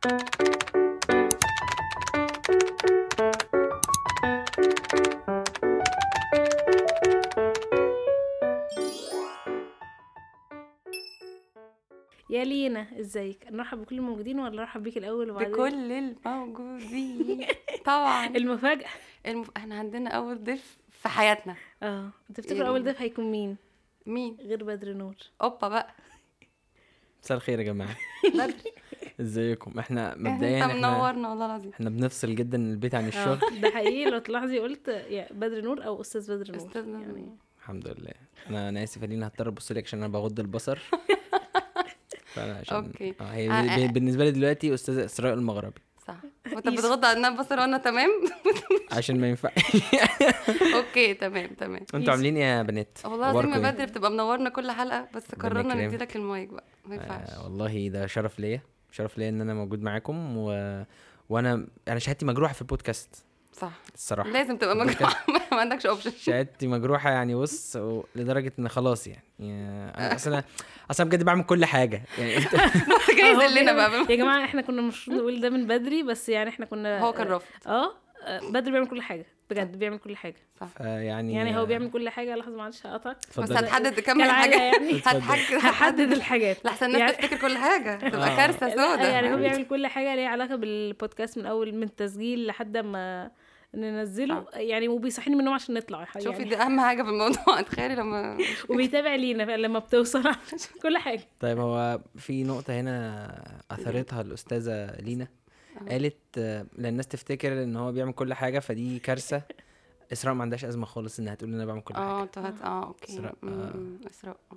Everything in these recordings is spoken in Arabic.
يا لينا إزيك؟ نرحب بكل الموجودين ولا نرحب بيك الأول وبعدين؟ بكل الموجودين طبعا. المفاجأة. المف... إحنا عندنا أول ضيف في حياتنا. آه. تفتكر إيه. أول ضيف هيكون مين؟ مين؟ غير بدر نور. أوبا بقى. مساء الخير يا جماعة. بدر ازيكم؟ إحنا مبدئيا انت إحنا منورنا والله العظيم. إحنا بنفصل جدا البيت عن الشغل. آه ده حقيقي لو تلاحظي قلت يا بدر نور أو أستاذ بدر نور. أستاذ يعني الحمد لله. أنا أنا آسف لينا هضطر أبص لك عشان أنا بغض البصر. فأنا عشان أوكي. آه هي آه، آه. بالنسبة لي دلوقتي أستاذ إسراء المغربي. صح. وأنت بتغض عننا بصر وأنا تمام؟ عشان ما ينفع. okay تمام تمام. أنتوا عاملين إيه يا بنات؟ والله العظيم يا؟ بدر بتبقى منورنا كل حلقة بس قررنا. نديلك المايك بقى. ما ينفعش. آه والله ده شرف ليا. شرف ليا إن أنا موجود معاكم و... وأنا أنا شهادتي مجروحة في البودكاست. صح. الصراحة. لازم تبقى مجموعه ما عندكش option شهادتي مجروحة يعني بص و- لدرجة إن خلاص يعني, يعني أنا أصل أنا أصلا بجد بعمل كل حاجة. يعني أنت جاي هو يذلنا بيعمل- بقى. يا جماعة إحنا كنا المفروض نقول ده من بدري بس يعني إحنا كنا هو كان رافض. آه آه، بدر بيعمل كل حاجة. بجد بيعمل كل حاجة يعني يعني هو بيعمل كل حاجة لحظة معلش هقطعك. بس. هتحدد كم الحاجات يعني. هتحدد هحدد الحاجات. لحسن الناس يعني- تفتكر كل حاجة. تبقى آه. كارثة لا، سودا يعني هو بيعمل كل حاجة ليها علاقة بالبودكاست من أول من التسجيل لحد ما ننزله. يعني وبيصحيني من النوم عشان نطلع شوفي يعني دي أهم حاجة في الموضوع. تخيلي لما وبيتابع لينا لما بتوصل كل حاجة. طيب هو في نقطة هنا أثرتها الأستاذة لينا؟ قالت آه، لأن الناس تفتكر إن هو بيعمل كل حاجة فدي كارثة إسراء ما عندهاش أزمة خالص إنها تقول إن أنا بعمل كل آه حاجة انت هت آه أوكي إسراء، م- آه.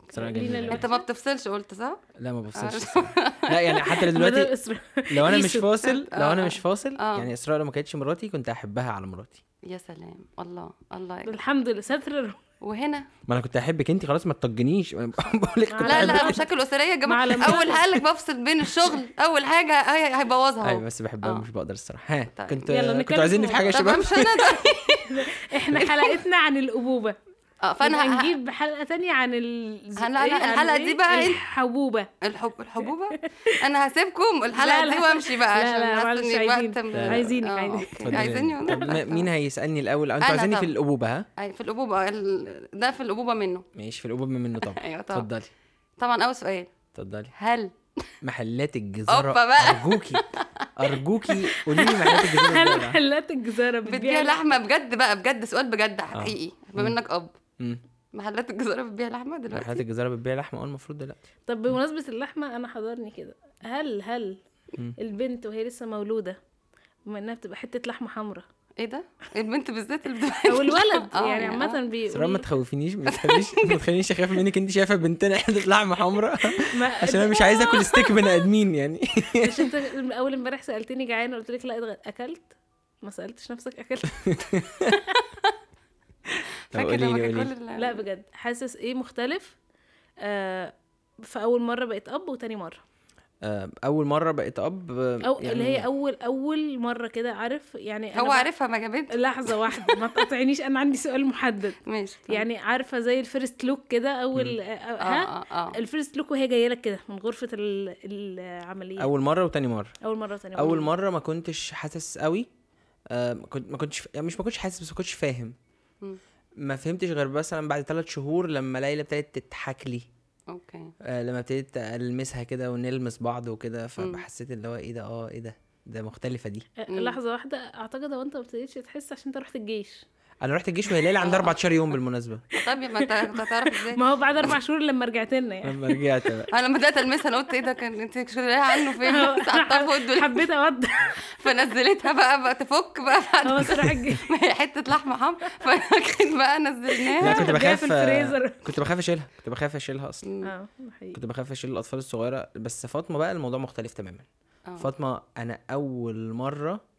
إسراء جميلة الوحيدة. أنت ما بتفصلش قلت صح؟ لا ما بفصلش آه. لا يعني حتى دلوقتي إسراء. لو أنا مش. فاصل لو آه. مش فاصل آه. يعني إسراء لو ما كانتش مراتي كنت أحبها على مراتي يا سلام الله الله الحمد لله ستر وهنا. ما أنا كنت أحبك أنت خلاص ما تطجنيش. بقول لك كنت لا لا. مشاكل أسرية يا جماعة. أول لك بفصل بين الشغل. أول حاجة هي- هيبوظها أيوة اهو بس بحبها آه. مش بقدر الصراحة. ها طيب. كنت يلا نتكلم عايزيني في حاجة يا شباب؟ مش أنا إحنا حلقتنا عن الأبوبة. آه فأنا هنجيب حلقة تانية عن ال هن- لا، إيه؟ عن الحلقة دي إيه؟ بقى إيه؟ الحبوبة الحب الحبوبة أنا هسيبكم الحلقة لا. دي وأمشي بقى لا، عشان لا،. الوقت لا، لا. عايزينك، آه،. عايزيني؟ م- مين هيسألني الأول أنتوا أنا عايزيني في. الأبوبة ها أي في الأبوبة ال- ده في الأبوبة منه ماشي في الأبوبة منه طبعا أيوة طبعا اتفضلي طبعا أول سؤال اتفضلي هل محلات الجزارة أوبا بقى. أرجوكي أرجوكي قولي لي محلات الجزارة هل؟ محلات الجزارة بتبيع لحمة بجد بقى بجد سؤال بجد حقيقي بما. إنك أب مم. محلات الجزارة بتبيع لحمة محلات دلوقتي الجزارة بتبيع لحمة أه المفروض دلوقتي. طب بمناسبة اللحمة أنا حضرني كده. هل هل مم. البنت وهي لسه مولودة بما إنها بتبقى حتة لحمة حمراء إيه ده؟ البنت بالذات اللي بتبقى أو الولد آه، يعني آه. عامة سراء ما بيقول تخوفينيش ما تخلينيش ما تخلينيش أخاف منك أنت شايفة بنتنا حتة لحمة حمراء عشان أنا مش عايز آكل ستيك بني آدمين يعني. مش أنت أول امبارح سألتني جعانه قلت لك لا أكلت؟ ما سألتش نفسك أكلت. فاكر قولي لما لي كان قولي كل لا بجد. حاسس إيه مختلف؟ آه فاول مرة بقيت أب وتاني مرة. آه، أول مرة بقيت أب آه، أو اللي هي يعني أول أول مرة كده عارف؟ يعني أنا هو عارفها ما جابت لحظة واحدة ما تقاطعنيش أنا عندي سؤال محدد. ماشي. يعني عارفة زي ال first look كده أول آه، آه ها؟ آه آه. ال first look وهي جاية لك كده من غرفة ال- العملية. أول مرة وتاني مرة. أول مرة وتاني أول مرة ما كنتش حاسس قوي. آه، ما كنت ما كنتش يعني مش ما كنتش حاسس بس ما كنتش فاهم. مم. ما فهمتش غير مثلا بعد ثلاث شهور لما ليلى ابتدت تضحك لي. أوكي. آه، لما ابتديت ألمسها كده ونلمس بعض وكده فحسيت اللي هو إيه ده آه إيه ده ده مختلفة دي. آه،. لحظة واحدة أعتقد هو أنت ما ابتديتش تحس عشان أنت رحت الجيش. أنا رحت الجيش وهي ليلى عندها آه. 14 يوم بالمناسبة. طب ما انت كنت هتعرف إزاي؟ ما هو بعد أربع شهور لما رجعت لنا يعني. لما رجعت بقى. أنا لما بدات المسها أنا قلت إيه ده كان انت شايلاها عنه فين؟ حطها فوق الدولاب حبيت اودع فنزلتها بقى بقى تفك بقى بعد هو ما هي حتة لحمه حمر فكان بقى لا نزلناها كنت جاية بخاف. كنت بخاف أشيلها. كنت بخاف أشيلها أصلا. آه ده حقيقي. كنت بخاف أشيل الأطفال الصغيرة. بس فاطمة بقى الموضوع مختلف تماما. آه. فاطمة أنا أول مرة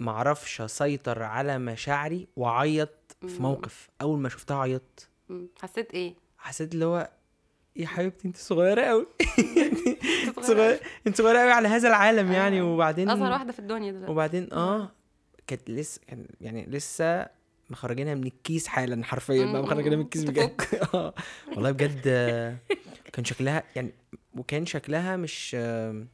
معرفش أسيطر على مشاعري وأعيط في مم. موقف أول ما شفتها عيطت مم. حسيت إيه حسيت اللي هو يا حبيبتي أنت صغيرة قوي أنت صغيرة أنت صغيرة قوي على هذا العالم يعني آه. وبعدين أصغر واحدة في الدنيا دلوقتي وبعدين آه كانت لسه كان يعني لسه مخرجينها من الكيس حالا حرفيا بقى. مخرجينها من الكيس بجد. آه والله بجد آه، كان شكلها يعني وكان شكلها مش آه،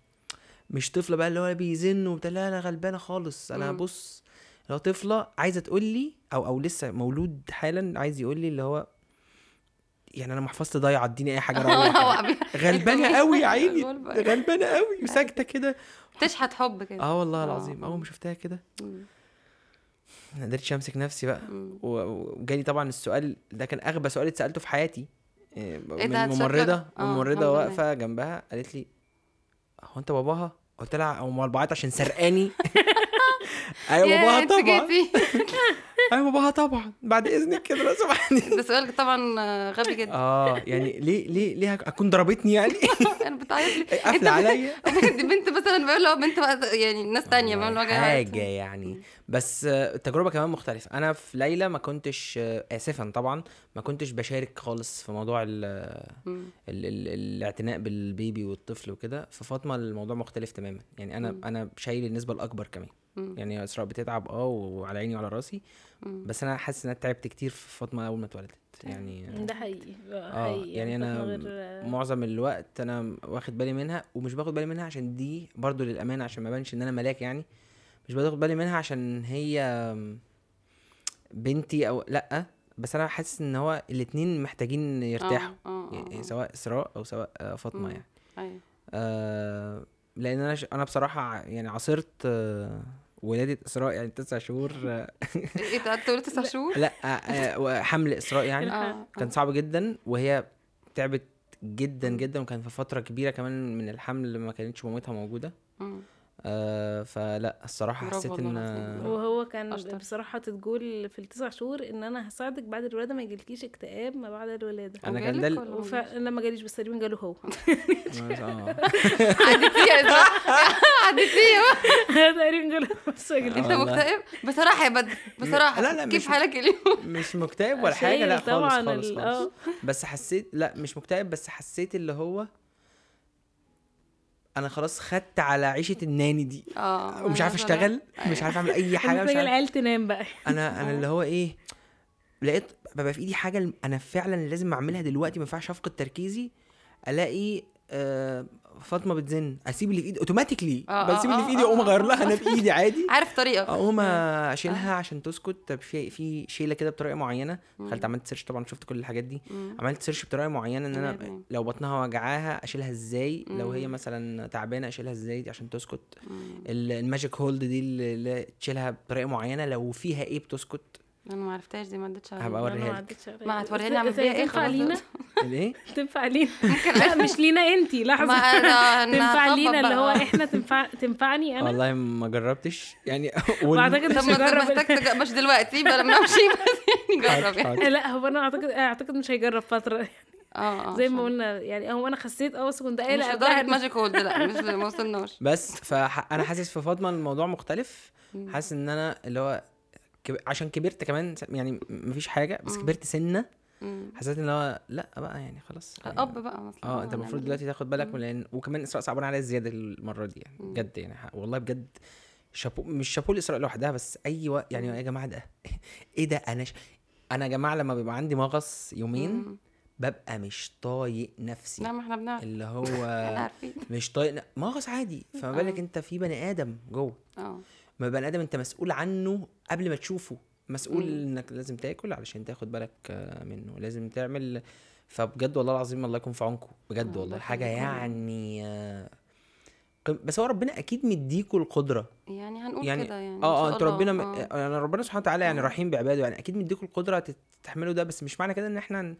مش طفلة بقى اللي هو بيزن وبتاع لا لا غلبانة خالص. أنا مم. بص لو طفلة عايزة تقول لي أو أو لسه مولود حالا عايز يقول لي اللي هو يعني أنا محفظتي ضايعه اديني أي حاجة غلبانة قوي يا عيني. غلبانة قوي وساكته كده. تشحت حب كده. آه والله آه، العظيم. آه. أول ما شفتها كده. ما قدرتش أمسك نفسي بقى. وجالي طبعا السؤال ده كان أغبى سؤال اتسألته في حياتي. إيه، ده؟ من ممرضة آه، ممرضة. واقفة جنبها قالت لي هو انت باباها؟ قلت لها أو مربعات عشان سرقاني؟ أيوه باباها طبعا. أيوه باباها طبعا. بعد إذنك كده لو سمحتي ده سؤال طبعا غبي جدا. آه يعني ليه ليه ليه أكون ضربتني يعني؟ أنا بتعيط لي قافله عليا. دي بنت مثلا بقول له بنت يعني ناس تانية بقول له. حاجة يعني. بس التجربه كمان مختلفة. أنا في ليلى ما كنتش اسفا طبعا ما كنتش بشارك خالص في موضوع ال مم. ال ال الاعتناء بالبيبي والطفل وكده. في فاطمه الموضوع مختلف تماما. يعني أنا. أنا شايل النسبة الأكبر كمان. يعني اسراء بتتعب آه وعلى عيني وعلى رأسي. بس أنا حاسس إن أنا تعبت كتير في فاطمة أول ما اتولدت يعني ده حقيقي آه حقيقي. يعني أنا غير معظم الوقت أنا واخد بالي منها ومش باخد بالي منها عشان دي برضو للأمانة عشان ما بانش إن أنا ملاك يعني مش باخد بالي منها عشان هي بنتي أو لأ بس أنا حاسس إن هو الاتنين محتاجين يرتاحوا آه آه يعني آه. سواء إسراء أو سواء آه، فاطمه. يعني. أيوه. آه لأن أنا ش... أنا بصراحة يعني عاصرت آه ولادة إسراء يعني تسع شهور. آه إيه ده؟ تقول تسع شهور؟ لا آه آه وحمل إسراء يعني. آه. كان صعب جدا وهي تعبت جدا جدا وكان في فترة كبيرة كمان من الحمل ما كانتش مامتها موجودة. آه فلا الصراحة حسيت إن. وهو كان أشطر. بصراحة حاطط جول في التسع شهور إن أنا هساعدك بعد الولادة ما يجيلكيش اكتئاب ما بعد الولادة أنا كان ده ال- ولا ما جالش؟ وفعلا ما جاليش بس تقريبا جاله هو عديتيها صح؟ عديتيها تقريبا جاله بس أنت. مكتئب بصراحة يا بدر بصراحة لا، لا، كيف حالك اليوم مش مكتئب ولا حاجة لا خالص طبعاً خالص, ال- خالص. آه بس حسيت لا مش مكتئب بس حسيت اللي هو أنا خلاص خدت على عيشة الناني دي. آه. ومش عارف اشتغل مش عارف اعمل أي حاجة مش عارف. العيال تنام بقى. أنا أنا اللي هو إيه لقيت ببقى في إيدي حاجة أنا فعلا لازم أعملها دلوقتي ما ينفعش أفقد تركيزي ألاقي آه فاطمة بتزن. أسيب اللي في إيدي automatically آه، بسيب آه، اللي في آه، ايدي آه، اقوم آه، أغير. لها أنا بايدي عادي. عارف طريقة. أقوم أشيلها عشان تسكت. طب في في شيلة كده بطريقة معينة. دخلت عملت search طبعا شفت كل الحاجات دي. عملت search بطريقة معينة إن أنا. لو بطنها وجعاها أشيلها إزاي. لو هي. مثلا تعبانة أشيلها إزاي عشان تسكت. ال magic hold دي اللي اللي تشيلها بطريقة معينة. لو فيها إيه بتسكت. أنا ما عرفتهاش دي ما اديتش عليها. هبقى أوريها ما لك. عدتش. ما هتوريني بس- أعمل بيها إيه؟ تنفع لينا؟ الإيه؟ تنفع لينا. لا مش لينا أنا أنا تنفع لينا اللي هو. إحنا تنفع تنفعني أنا؟ والله ما جربتش. يعني طب مش ما أنت هجرب محتاج مش دلوقتي بقى لما أمشي بس يعني جرب يعني. لا هو أنا اعتقد أعتقد مش هيجرب فترة. آه آه زي ما قلنا يعني هو أنا خسيت أه بس كنت مش قايله لدرجة قبلها ماجيك هولد لا مش ما وصلناش. بس فانا حاسس في فاطمة الموضوع مختلف. حاسس إن أنا اللي هو كب... عشان كبرت كمان يعني مفيش حاجة بس. كبرت سنة. حسيت إن هو لأ بقى يعني خلاص يعني اب بقى مثلا آه أنت المفروض دلوقتي تاخد بالك من لأن وكمان إسراء صعبان عليا زيادة المرة دي يعني. بجد يعني والله بجد شابو مش شابو لاسراء لوحدها بس أي وقت يعني يا جماعة ده إيه ده أنا ش... أنا يا جماعة لما بيبقى عندي مغص يومين. ببقى مش طايق نفسي لا ما إحنا بنعرف اللي هو مش طايق مغص عادي فما بالك آه. أنت في بني آدم جوه آه ما بني آدم أنت مسؤول عنه قبل ما تشوفه مسؤول مم. إنك لازم تاكل علشان تاخد بالك آه، منه لازم تعمل فبجد والله العظيم الله يكون في عونكم بجد الله والله حاجة. يعني آه، بس هو ربنا أكيد مديكوا القدرة يعني هنقول يعني كده يعني آه آه أنتوا. ربنا م... آه. يعني ربنا سبحانه وتعالى يعني آه. رحيم بعباده يعني أكيد مديكوا القدرة تستحملوا ده بس مش معنى كده إن إحنا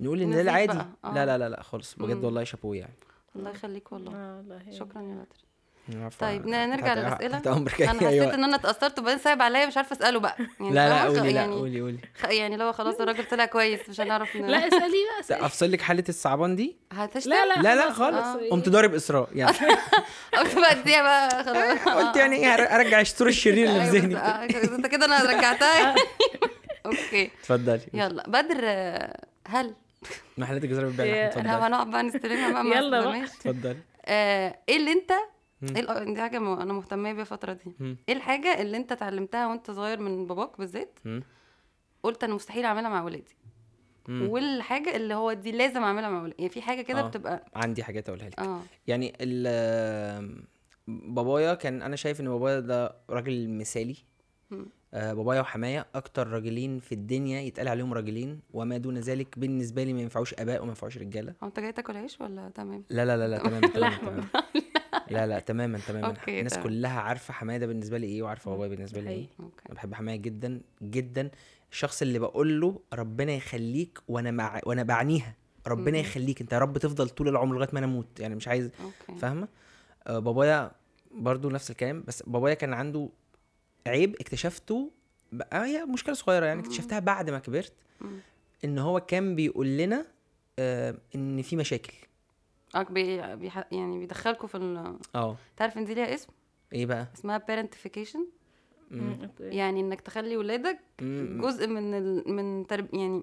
نقول إن ده العادي آه. لا لا لا لا خالص بجد. والله شابوه يعني الله يخليك والله والله شكرا يا بدر. طيب نرجع امرك أنا حسيت وقت. إن أنا اتأثرت وبعدين صعب عليا مش عارفة أسأله بقى. يعني لا لا؟ قولي لا يعني قولي قولي. يعني لو خلاص الراجل طلع كويس مش هنعرف. لا اسألي بقى اسألي. أفصل لك حالة الصعبان دي؟ هتشتم لا لا لا خالص. خلاص. قمت ضارب إسراء يعني. قلت بقى أديها بقى خلاص. قلت يعني إيه ارجع الشطور الشرير اللي في أيوة، ذهني. آه، أنت كده أنا رجعتها. أوكي. اتفضلي. يلا بدر آه، هل؟ محلات الجزيره بتبيع إحنا اتفضلي. هنقعد بقى نستلمها بقى ما يلا بقى. اتفضلي. آه، إيه اللي أنت. إيه دي حاجة أنا مهتمة بيها الفترة دي مم. إيه الحاجة اللي أنت اتعلمتها وأنت صغير من باباك بالذات. قلت أنا مستحيل أعملها مع ولادي مم. والحاجة اللي هو دي لازم أعملها مع ولادي يعني في حاجة كده آه. بتبقى عندي حاجات أقولها لك آه يعني ال بابايا كان أنا شايف إن بابايا ده راجل مثالي. آه بابايا وحماية أكتر راجلين في الدنيا يتقال عليهم راجلين وما دون ذلك بالنسبة لي ما ينفعوش آباء وما ينفعوش رجالة هو أنت جاي تاكل عيش ولا تمام لا لا لا لا تمام تمام. تمام لا لا تماما تماما. أوكي، الناس تمام. كلها عارفة حماية ده بالنسبة لي إيه وعارفة بابايا بالنسبة لي إيه. أنا بحب حماية جدا جدا. الشخص اللي بقول له ربنا يخليك وأنا مع وأنا بعنيها ربنا مم. يخليك أنت يا رب تفضل طول العمر لغاية ما أنا أموت. يعني مش عايز فاهمة؟ آه بابايا برضو نفس الكلام بس بابايا كان عنده عيب اكتشفته بقى هي مشكلة صغيرة يعني. اكتشفتها بعد ما كبرت. إن هو كان بيقول لنا آه إن في مشاكل. آه بي... بيح... يعني بيدخلكوا في ال... آه تعرف إن دي ليها اسم إيه بقى اسمها okay. يعني إنك تخلي ولادك مم. جزء من ال... من ترب... يعني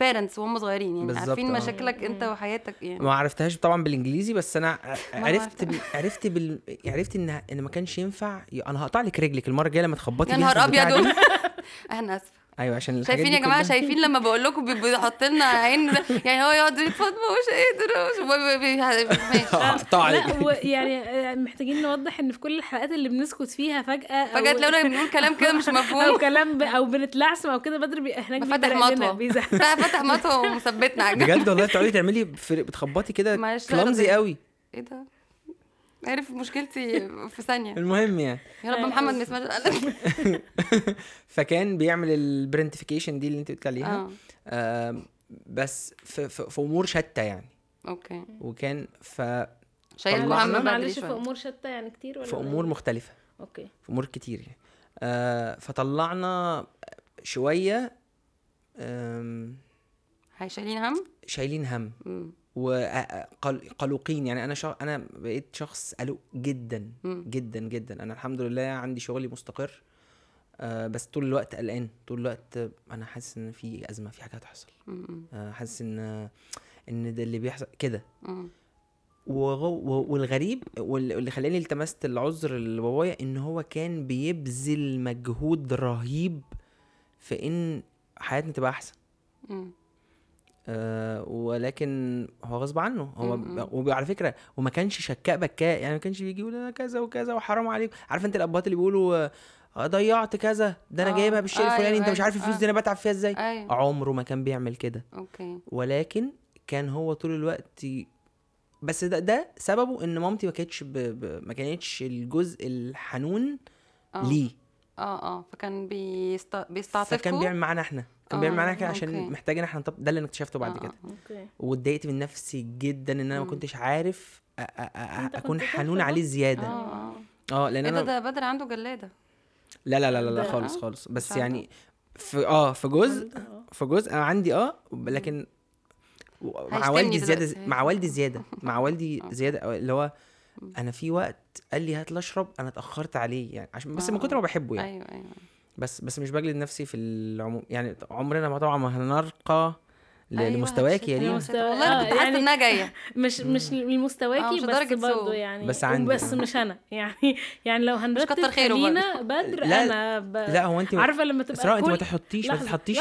parents وهم صغيرين يعني بالظبط، عارفين آه. مشاكلك أنت. وحياتك يعني ما عرفتهاش طبعا بالإنجليزي بس أنا عرفت. بال... عرفت بال... عرفت ان إن ما كانش ينفع أنا هقطع لك رجلك المرة الجاية لما تخبطي يا نهار أبيض. أنا آسفة أيوه عشان الحاجات شايفين يا جماعة شايفين لما بقول لكم بي- بيحط لنا عين ده يعني هو يقعد يتفضل مش قادر مش- بي- ماشي. ويعني آه، محتاجين نوضح إن في كل الحلقات اللي بنسكت فيها فجأة فجأة تلاقونا بنقول كلام كده مش أو مفهوم كلام ب... أو بنتلعثم أو كده بدر. هناك لنا، مطوة. فتح فتح مطوة ومثبتنا. بجد والله بتقعدي تعملي. بتخبطي كده. كلامزي قوي. إيه ده؟ عرف مشكلتي في ثانية. المهم يعني. يا رب محمد ما يسمعش. فكان بيعمل ال parentification دي اللي انت قلت عليها. آه. آه بس في, في, في أمور شتى يعني. okay. وكان ف شايل بدري معلش في أمور شتى يعني كتير ولا في أمور مختلفة. okay. في أمور كتير يعني. آه فطلعنا شوية آم، هي شايلين هم؟ شايلين هم. مم. وقلقين يعني أنا شخ... أنا بقيت شخص قلق جدا. جدا جدا. أنا الحمد لله عندي شغلي مستقر آه بس طول الوقت قلقان. طول الوقت أنا حاسس إن في أزمة في حاجة هتحصل. آه حاسس إن إن ده اللي بيحصل كده. وغو- والغريب وال- واللي خلاني التمست العذر لبابايا إن هو كان بيبذل مجهود رهيب في إن حياتنا تبقى أحسن. آه ولكن هو غصب عنه. هو وعلى فكرة وما كانش شكاء بكاء يعني ما كانش بيجي يقول أنا كذا وكذا وحرام عليك. عارف انت الأبهات اللي بيقولوا آه، ضيعت كذا ده أنا آه، جايبها بالشيء أيوة، الفلاني أنت مش أيوة، عارف الفلوس آه. دي أنا بتعب فيها إزاي. أيوه. عمره ما كان بيعمل كده. okay. ولكن كان هو طول الوقت بس ده ده سببه إن مامتي ما كانتش ب... ب... ما كانتش الجزء الحنون آه. ليه. آه آه. فكان بيست... بيستعطفكوا. فكان بيعمل معانا إحنا. كان بيعمل آه، معانا إحنا عشان okay. محتاج إن إحنا نطب... ده اللي أنا اكتشفته بعد آه، كده آه، okay واتضايقت من نفسي جدا إن أنا ما. كنتش عارف أ... أ... أكون حنون عليه زيادة آه آه لأن ده أنا ده بدر عنده جلادة لا لا لا لا, لا خالص آه، خالص بس. يعني في آه في جزء آه. في جزء أنا عندي آه لكن مع والدي زيادة. مع والدي زيادة مع والدي آه. زيادة اللي هو أنا في وقت قال لي هات لي أشرب أنا اتأخرت عليه يعني عشان بس من آه. كتر ما بحبه يعني أيوه أيوه بس بس مش بجلد نفسي في العموم. يعني عمرنا ما طبعا ما هنرقى أيوة، لمستواك يا ريم. والله أنا آه، كنت حاسة يعني- إنها جاية. مش مش آه، لمستواكي مش بس برضه. يعني. بس عندي، بس آه. مش أنا. يعني يعني لو هنرتب كتر خيره خلينا بدر لا، أنا ب... لا هو انت عارفة لما تبقى اسراء انت ما تحطيش ما لا،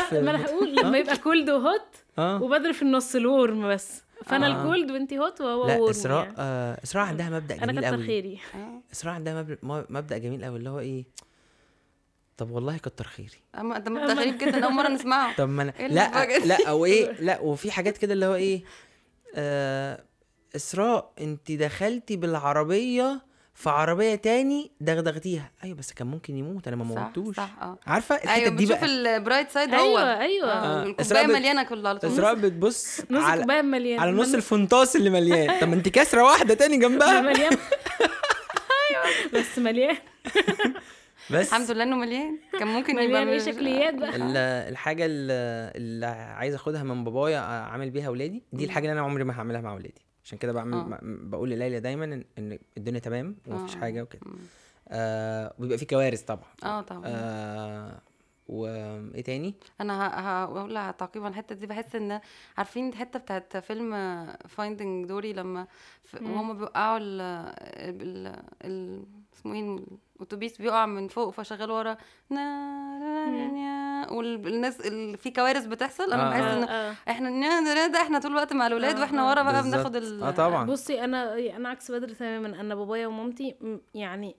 في ما أنا هقول لما يبقى cold و hot وبدر في النص ال warm بس. فأنا آه. ال cold وأنتي hot وهو لا اسراء يعني. آه اسراء عندها مبدأ أنا جميل كتر قوي خيري. آه. اسراء عندها مبدأ جميل قوي اللي هو إيه طب والله كتر خيري. أما ده ده غريب جدا أول مرة نسمعه. طب ما أنا إيه لا فاجأ؟ لا أو إيه لا وفي حاجات كده اللي هو إيه آه إسراء أنت دخلتي بالعربية في عربية تاني دغدغتيها. أيوه بس كان ممكن يموت أنا ما صح موتوش. صح آه. عارفة الحته أيوه دي بتشوف بقى؟ ال bright side هو. أيوه أيوه. آه. الكوباية مليانة كل على طول. إسراء بتبص نص على كوباية مليان على نص الفنطاس اللي مليان. طب ما أنت كاسرة واحدة تاني جنبها. مليان بس مليان. بس. الحمد لله إنه مليان. كان ممكن يبقى مليان إيه شكليات بقى. ال- الحاجة اللي, عايز أخدها من بابايا اعمل بيها اولادي دي الحاجة اللي أنا عمري ما هعملها مع اولادي عشان كده بعمل آه. م- بقول لليلى دايما ان, إن الدنيا تمام ومفيش آه. حاجة وكده. آه وبيبقى في كوارث طبعا. آه طبعا. آه وايه تاني؟ أنا هقول على تعقيب على الحتة دي. بحس إن عارفين الحتة بتاعت فيلم فايندينج دوري لما. وهم بيوقعوا ال ال ال اسمه إيه؟ الأتوبيس بيقع من فوق فشغال ورا. نا- نا- نا- نا- والناس اللي في كوارث بتحصل. أنا آه، بحس. ان آه. إحنا ده إحنا طول الوقت مع الأولاد آه، وإحنا. ورا بقى. بناخد ال آه طبعا. بصي أنا أنا عكس بدر تماما. أنا بابايا ومامتي يعني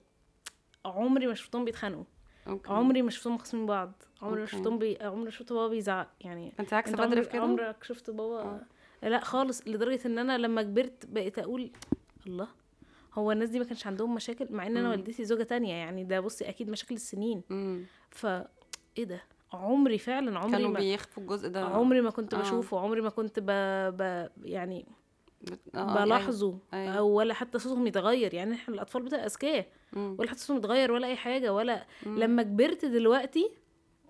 عمري ما شفتهم بيتخانقوا. okay. عمري ما شفتهم خاصمين بعض. عمري ما. شفتهم بي... عمري ما شفت بابا بيزعق. يعني أنت عكس أنت بدر في كده عمرك شفت بابا؟ لا خالص لدرجة إن أنا لما كبرت بقيت أقول الله هو الناس دي ما كانش عندهم مشاكل مع إن أنا. والدتي زوجة تانية يعني ده بصي أكيد مشاكل السنين. ف إيه ده عمري فعلا عمري كانوا ما بيخفوا الجزء ده عمري ما كنت آه. بشوفه عمري ما كنت ب... ب... يعني آه، أيوة. بلاحظه أيوة. أو ولا حتى صوتهم يتغير يعني إحنا الأطفال بتبقى أذكياء. ولا حتى صوتهم يتغير ولا أي حاجة ولا مم. لما كبرت دلوقتي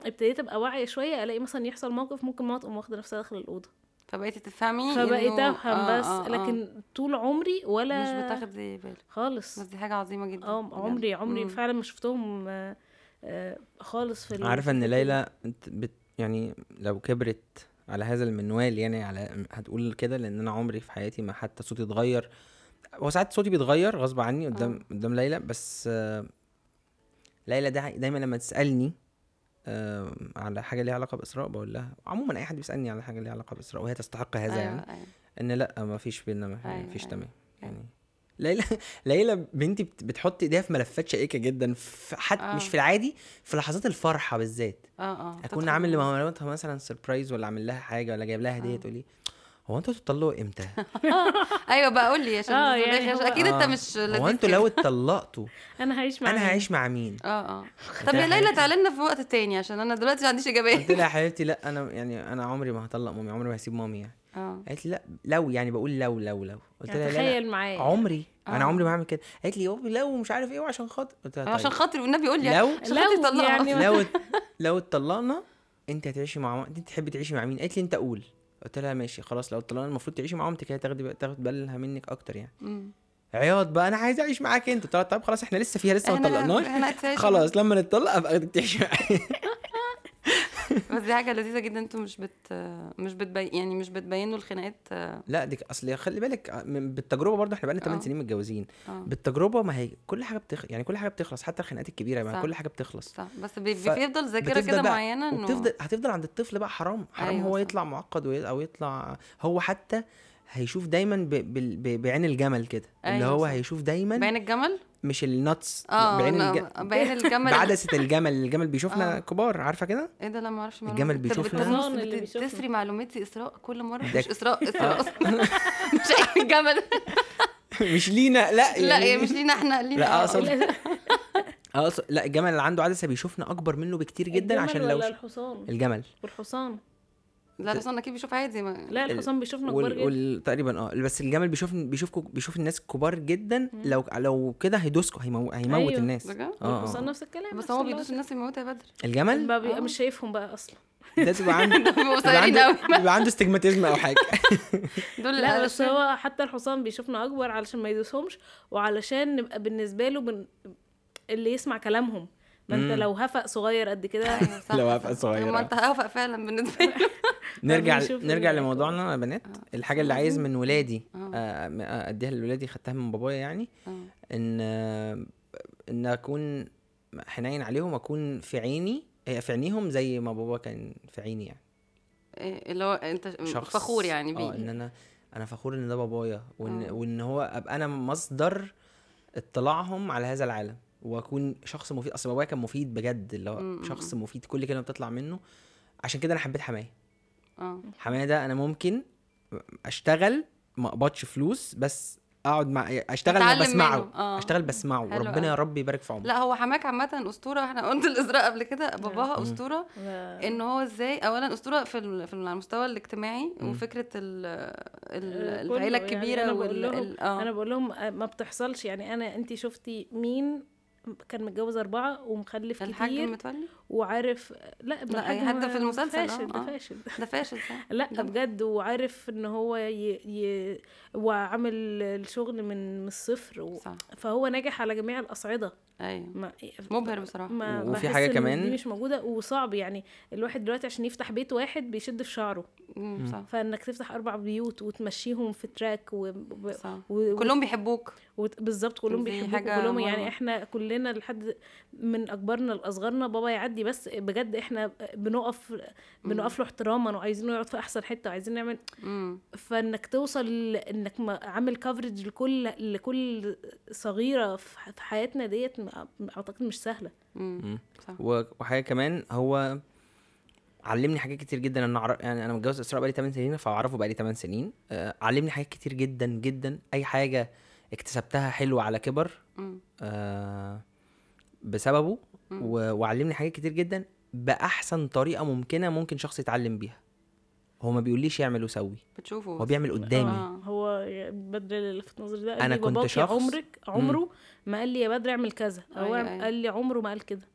ابتديت أبقى واعية شوية ألاقي مثلا يحصل موقف ممكن ماما تقوم واخدة نفسها داخل الأوضة فبقيتي تفهمي فبقيت إنه- أفهم آه، بس آه، آه. لكن طول عمري ولا مش بتاخدي بالك خالص بس دي حاجة عظيمة جدا آه. عمري عمري مم. فعلا ما شفتهم آه، آه، خالص في عارفة إن. ليلى أنت بت يعني لو كبرت على هذا المنوال يعني على هتقول كده لأن أنا عمري في حياتي ما حتى صوتي اتغير هو ساعات صوتي بيتغير غصب عني قدام قدام ليلى بس آه، ليلى دا دايما لما تسألني آه، على حاجة ليها علاقة بإسراء بقول لها عموما أي حد بيسألني على حاجة ليها علاقة بإسراء وهي تستحق هذا أيوة، يعني أيوة. إن لأ ما فيش بينا ما أيوة، فيش أيوة، تمام أيوة. يعني ليلى ليلى بنتي بت- بتحط إيديها في ملفات شائكة جدا في حتى آه. مش في العادي في لحظات الفرحة بالذات آه آه أكون عامل لمامتها مثلا سربرايز ولا عامل لها حاجة ولا جايب لها هدية آه. تقول لي هو أنتوا تطلقوا إمتى؟ ايوش بقى قول لي عشان آه، يعني عشان هو- أكيد أنت آه. مش هو أنتوا. لو اتطلقتوا أنا هعيش مع أنا؟ هعيش مع مين؟ آه آه طب يا ليلى تعالي لنا في وقت تاني عشان أنا دلوقتي ما عنديش قلت اجابات لها يا حبيبتي لأ أنا يعني أنا عمري ما هطلق مامي عمري ما هسيب مامي يعني آه قالت لي لأ لو يعني بقول لو لو لو قلت يعني لها لا, تخيل معايا عمري أنا آه. عمري ما هعمل كده قالت لي لو مش عارف إيه وعشان خاطر قلت لها عشان طيب. خاطري والنبي قول لي لو عشان لو يعني لو لو اتطلقنا أنت هتعيشي مع ماما أنت تحبي تعيشي مع مين قالت لي أنت قول قلت لها ماشي خلاص لو اتطلقنا المفروض تعيشي مع مامتك هي تاخدي تاخد بالها منك أكتر يعني مم. عياط بقى أنا عايز أعيش معاك أنت قلت طب خلاص إحنا لسه فيها لسه ما هتعيشوا. خلاص لما نتطلق أبقى تعيشي معايا بس دي حاجة لذيذة جدا أنتوا مش بت مش بتبين يعني مش بتبينوا الخناقات آه لا دي أصل خلي بالك من- بالتجربة برضه إحنا بقالنا 8 آه. سنين متجوزين آه. بالتجربة ما هي كل حاجة بتخ... يعني كل حاجة بتخلص حتى الخناقات الكبيرة صح. كل حاجة بتخلص صح بس بيفضل ذاكرة بتفضل كده معينة إنه وبتفضل هتفضل عند الطفل بقى حرام حرام أيوة هو صح. يطلع معقد وي- أو يطلع هو حتى هيشوف دايما ب... ب... ب... بعين الجمل كده. اللي أيوة هو صح. هيشوف دايما بعين الجمل؟ مش النتس آه بعين الج... بعين الجمل بعدسه الجمل الجمل بيشوفنا آه. كبار عارفة كده؟ إيه ده؟ لا ما أعرفش الجمل بيشوفنا. اللي. بتسري معلوماتي إسراء كل مرة؟ مش إسراء إسراء أصلا. مش الجمل. مش لينا لا لا يعني يعني مش لينا إحنا لينا. لا، آه، آه. آه أص- لا الجمل اللي عنده عدسة بيشوفنا أكبر منه بكتير جدا عشان لو الجمل. والحصان. لا الحصان أكيد بيشوف عادي ما لا الحصان بيشوفنا كبار وال... جدا. وال... تقريبا آه بس الجمل بيشوف بيشوف بيشوف الناس كبار جدا. لو لو كده هيدوسكوا هيمو... هيموت أيوه. الناس. بجد؟ آه والحصان آه. نفس الكلام بس هو بيدوس الناس يموتها يا بدر. الجمل؟ ما بيبقى آه. مش شايفهم بقى أصلا. ده تبقى عنده بيبقى قصيرين عنده قوي بيبقى عنده استجماتيزم أو حاجة. دول لا بس هو حتى الحصان بيشوفنا أكبر علشان ما يدوسهمش وعلشان نبقى بالنسبة له بن... اللي يسمع كلامهم. ما انت. لو هفق صغير قد كده لو صح. صغيرة. ما انت هوفق فعلا بالنسبة لي نرجع نرجع لموضوعنا يا بنات آه. الحاجة اللي عايز من ولادي آه. آه، أديها لولادي خدتها من بابايا يعني. إن إن أكون حنين عليهم أكون في عيني في عينيهم زي ما بابا كان في عيني يعني اللي هو أنت شخص فخور يعني آه بيه إن أنا أنا فخور إن ده بابايا وإن. وإن هو أبقى أنا مصدر اطلاعهم على هذا العالم واكون شخص مفيد. أصل بابايا كان مفيد بجد اللي هو شخص مفيد. كل كلمة بتطلع منه. عشان كده أنا حبيت حماية. آه. حماية ده أنا ممكن أشتغل ما أقبضش فلوس بس أقعد مع أشتغل بسمعه. آه. أشتغل بسمعه. حلو وربنا. يا رب يبارك في عمره. لا هو حماك عامة أسطورة. إحنا قلت الإزراء قبل كده. باباها و- إن هو إزاي أولا أسطورة في ال- في المستوى الاجتماعي مم. وفكرة ال ال كله العيلة يعني الكبيرة أنا وال بقول لهم ال- آه. أنا بقول لهم آه، ما بتحصلش. يعني أنا انت شفتي مين كان متجوز أربعة ومخلف الحاج كتير متولي وعارف لا لا، الحاج ما- في المسلسل، فاشل آه، ده آه. فاشل. ده فاشل صح؟ لا ده- بجد وعارف إن هو ي... ي... وعامل الشغل من من الصفر و... صح. فهو ناجح على جميع الأصعدة. ما... مبهر بصراحة. ما وفي إن كمان- دي مش موجودة وصعب يعني الواحد دلوقتي عشان يفتح بيت واحد بيشد في شعره. صح. فإنك تفتح أربع بيوت وتمشيهم في تراك و... و... صح. و... كلهم بيحبوك. وت- بالظبط كلهم بيحبوك حاجة كلهم. يعني إحنا كلنا لحد من أكبرنا لأصغرنا بابا يعدي بس بجد إحنا بنقف بنقف له احتراما وعايزينه يقعد في أحسن حتة وعايزين نعمل. مم. فإنك توصل إنك ما- عامل كفرج لكل لكل صغيرة في حياتنا ديت أعتقد مش سهلة مم. مم. صح وحاجة كمان هو علمني حاجات كتير جدا أنا أعرف يعني أنا متجوز إسراء بقالي 8 سنين فأعرفه بقالي 8 سنين آه، علمني حاجات كتير جدا جدا أي حاجة اكتسبتها حلوة على كبر مم. آه، بسببه و- وعلمني حاجات كتير جدا بأحسن طريقة ممكنة ممكن شخص يتعلم بيها هو ما بيقوليش يعمل وسوي بتشوفه هو. بيعمل قدامي آه. هو بدر اللي لفت نظري ده لي كنت شخص- عمرك عمره ما قال لي يا بدر اعمل كذا. هو أيوة، أيوة. قال لي عمره ما قال كده.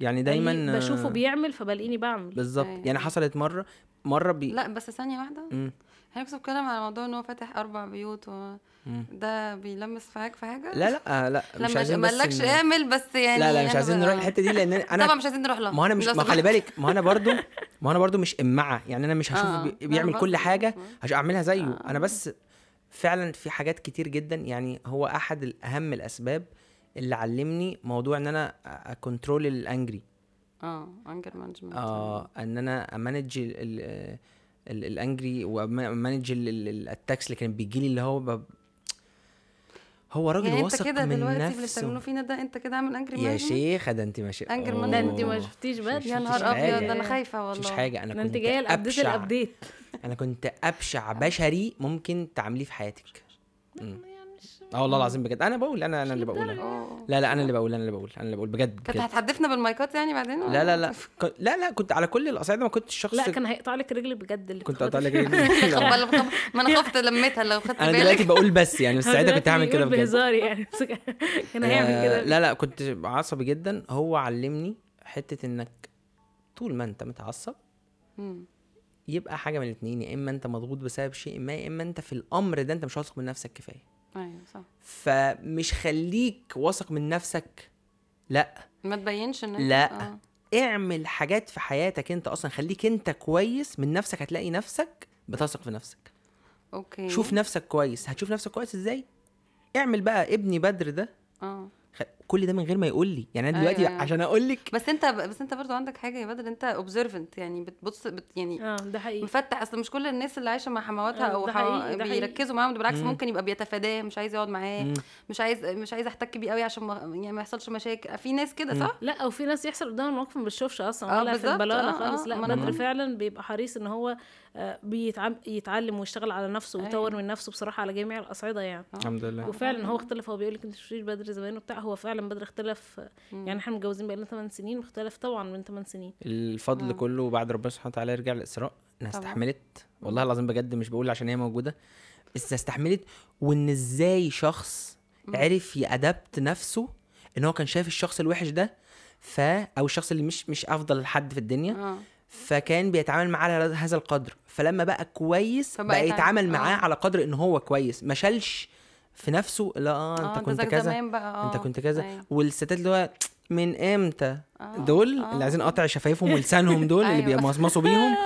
يعني دايما بشوفه آه، بيعمل فبلاقيني بعمل. بالظبط. أيوة. يعني حصلت مرة مرة بي لا بس ثانية واحدة. مم. إحنا كنت بتكلم على موضوع إن هو فاتح أربع بيوت و... ده بيلمس فيك في حاجة؟ لا لا لا مش عايزين ما بس قالكش إن- اعمل بس يعني لا لا مش أنا عايزين نروح الحتة دي لأن أنا طبعا مش عايزين نروح لها. ما هو أنا مش ما خلي. بالك ما هو أنا برضو ما هو أنا برضو مش إمعة. يعني أنا مش هشوفه آه، بيعمل كل حاجة عشان اعملها زيه. آه. أنا بس فعلا في حاجات كتير جدا. يعني هو أحد الأهم الأسباب اللي علمني موضوع إن أنا أ control ال angry آه anger management آه إن أنا امانج ال- ال- ال- الانجري وامانج الاتاكس اللي كانت بيجي لي اللي هو ب... هو راجل يعني أنت واثق كده من دلوقتي اللي بتعملوه نفسه فينا ده أنت كده عامل angry يا شيخه ده أنت ماشي. man- ده أنت ما. شفتيش مش- بقى مش- يا نهار أبيض أنا مفيش والله. حاجة أنا كنت أنت جاية ال update ال update أنا كنت أبشع بشري ممكن تعمليه في حياتك مم. آه والله العظيم بجد أنا بقول أنا أنا اللي بقول أوه. لا لا أنا اللي بقول أنا اللي بقول أنا اللي بقول بجد, كنت. هتحدفنا بالمايكات يعني بعدين لا لا لا لا لا كنت على كل الأصعدة ما كنتش شخص لا كان هيقطع لك رجل بجد اللي كنت اقطع لك. رجلي. ما أنا خفت لميتها لو خدت أنا دلوقتي بالك بقول بس يعني بس ساعتها كنت هعمل كده بجد بهزار يعني كان هيعمل آه، كده لا لا كنت عصبي جدا هو علمني حتة إنك طول ما أنت متعصب. يبقى حاجة من الاثنين يا إما أنت مضغوط بسبب شيء ما يا إما أنت في الأمر ده أنت مش واثق من نفسك كفاية. أيوه صح. فمش خليك واثق من نفسك لأ. ما تبينش إن لأ. آه. اعمل حاجات في حياتك أنت أصلا خليك أنت كويس من نفسك هتلاقي نفسك بتثق في نفسك. أوكي. شوف نفسك كويس. هتشوف نفسك كويس إزاي؟ اعمل بقى ابني بدر ده. آه. كل ده من غير ما يقول لي يعني أنا أيوة، دلوقتي أيوة. عشان أقول لك بس أنت بس أنت برضو عندك حاجة يا بدر أنت اوبزرفنت يعني بتبص بت يعني آه ده حقيقي مفتح أصل مش كل الناس اللي عايشة مع حمواتها آه، أو ده حقيقي، ده حقيقي. بيركزوا معاهم ده بالعكس مم. ممكن يبقى بيتفاداه مش عايز يقعد معاه مم. مش عايز مش عايز أحتك بيه قوي عشان ما يعني ما يحصلش مشاكل في ناس كده صح لا أو في ناس يحصل قدامها الموقف ما بتشوفش أصلا آه، ولا في البلاله آه، خالص آه، لا بدر. فعلا بيبقى حريص إن هو آه، بيتعم يتعلم ويشتغل على نفسه ويطور أيوة. من نفسه بصراحة على جميع الأصعدة يعني. الحمد لله. وفعلا هو اختلف هو بيقول لك أنت شفتيش بدر زمان وبتاع هو فعلا بدر اختلف يعني إحنا متجوزين بقالنا 8 سنين مختلف طبعا من 8 سنين. الفضل آه. كله بعد ربنا سبحانه وتعالى يرجع للإسراء. انها. استحملت والله العظيم بجد مش بقول عشان هي موجودة بس استحملت وإن إزاي شخص عرف يأدبت نفسه إن هو كان شايف الشخص الوحش ده ف أو الشخص اللي مش مش أفضل حد في الدنيا فكان بيتعامل معاه على هذا القدر فلما بقى كويس بقى يتعامل- يتعامل معاه آه. على قدر إن هو كويس ما شالش في نفسه لا آه أنت آه، كنت كذا بقى أنت آه، كنت كذا أيوة. والستات اللي هو من إمتى آه، دول آه. اللي عايزين قطع شفايفهم ولسانهم دول اللي أيوة. بيمصمصوا بيهم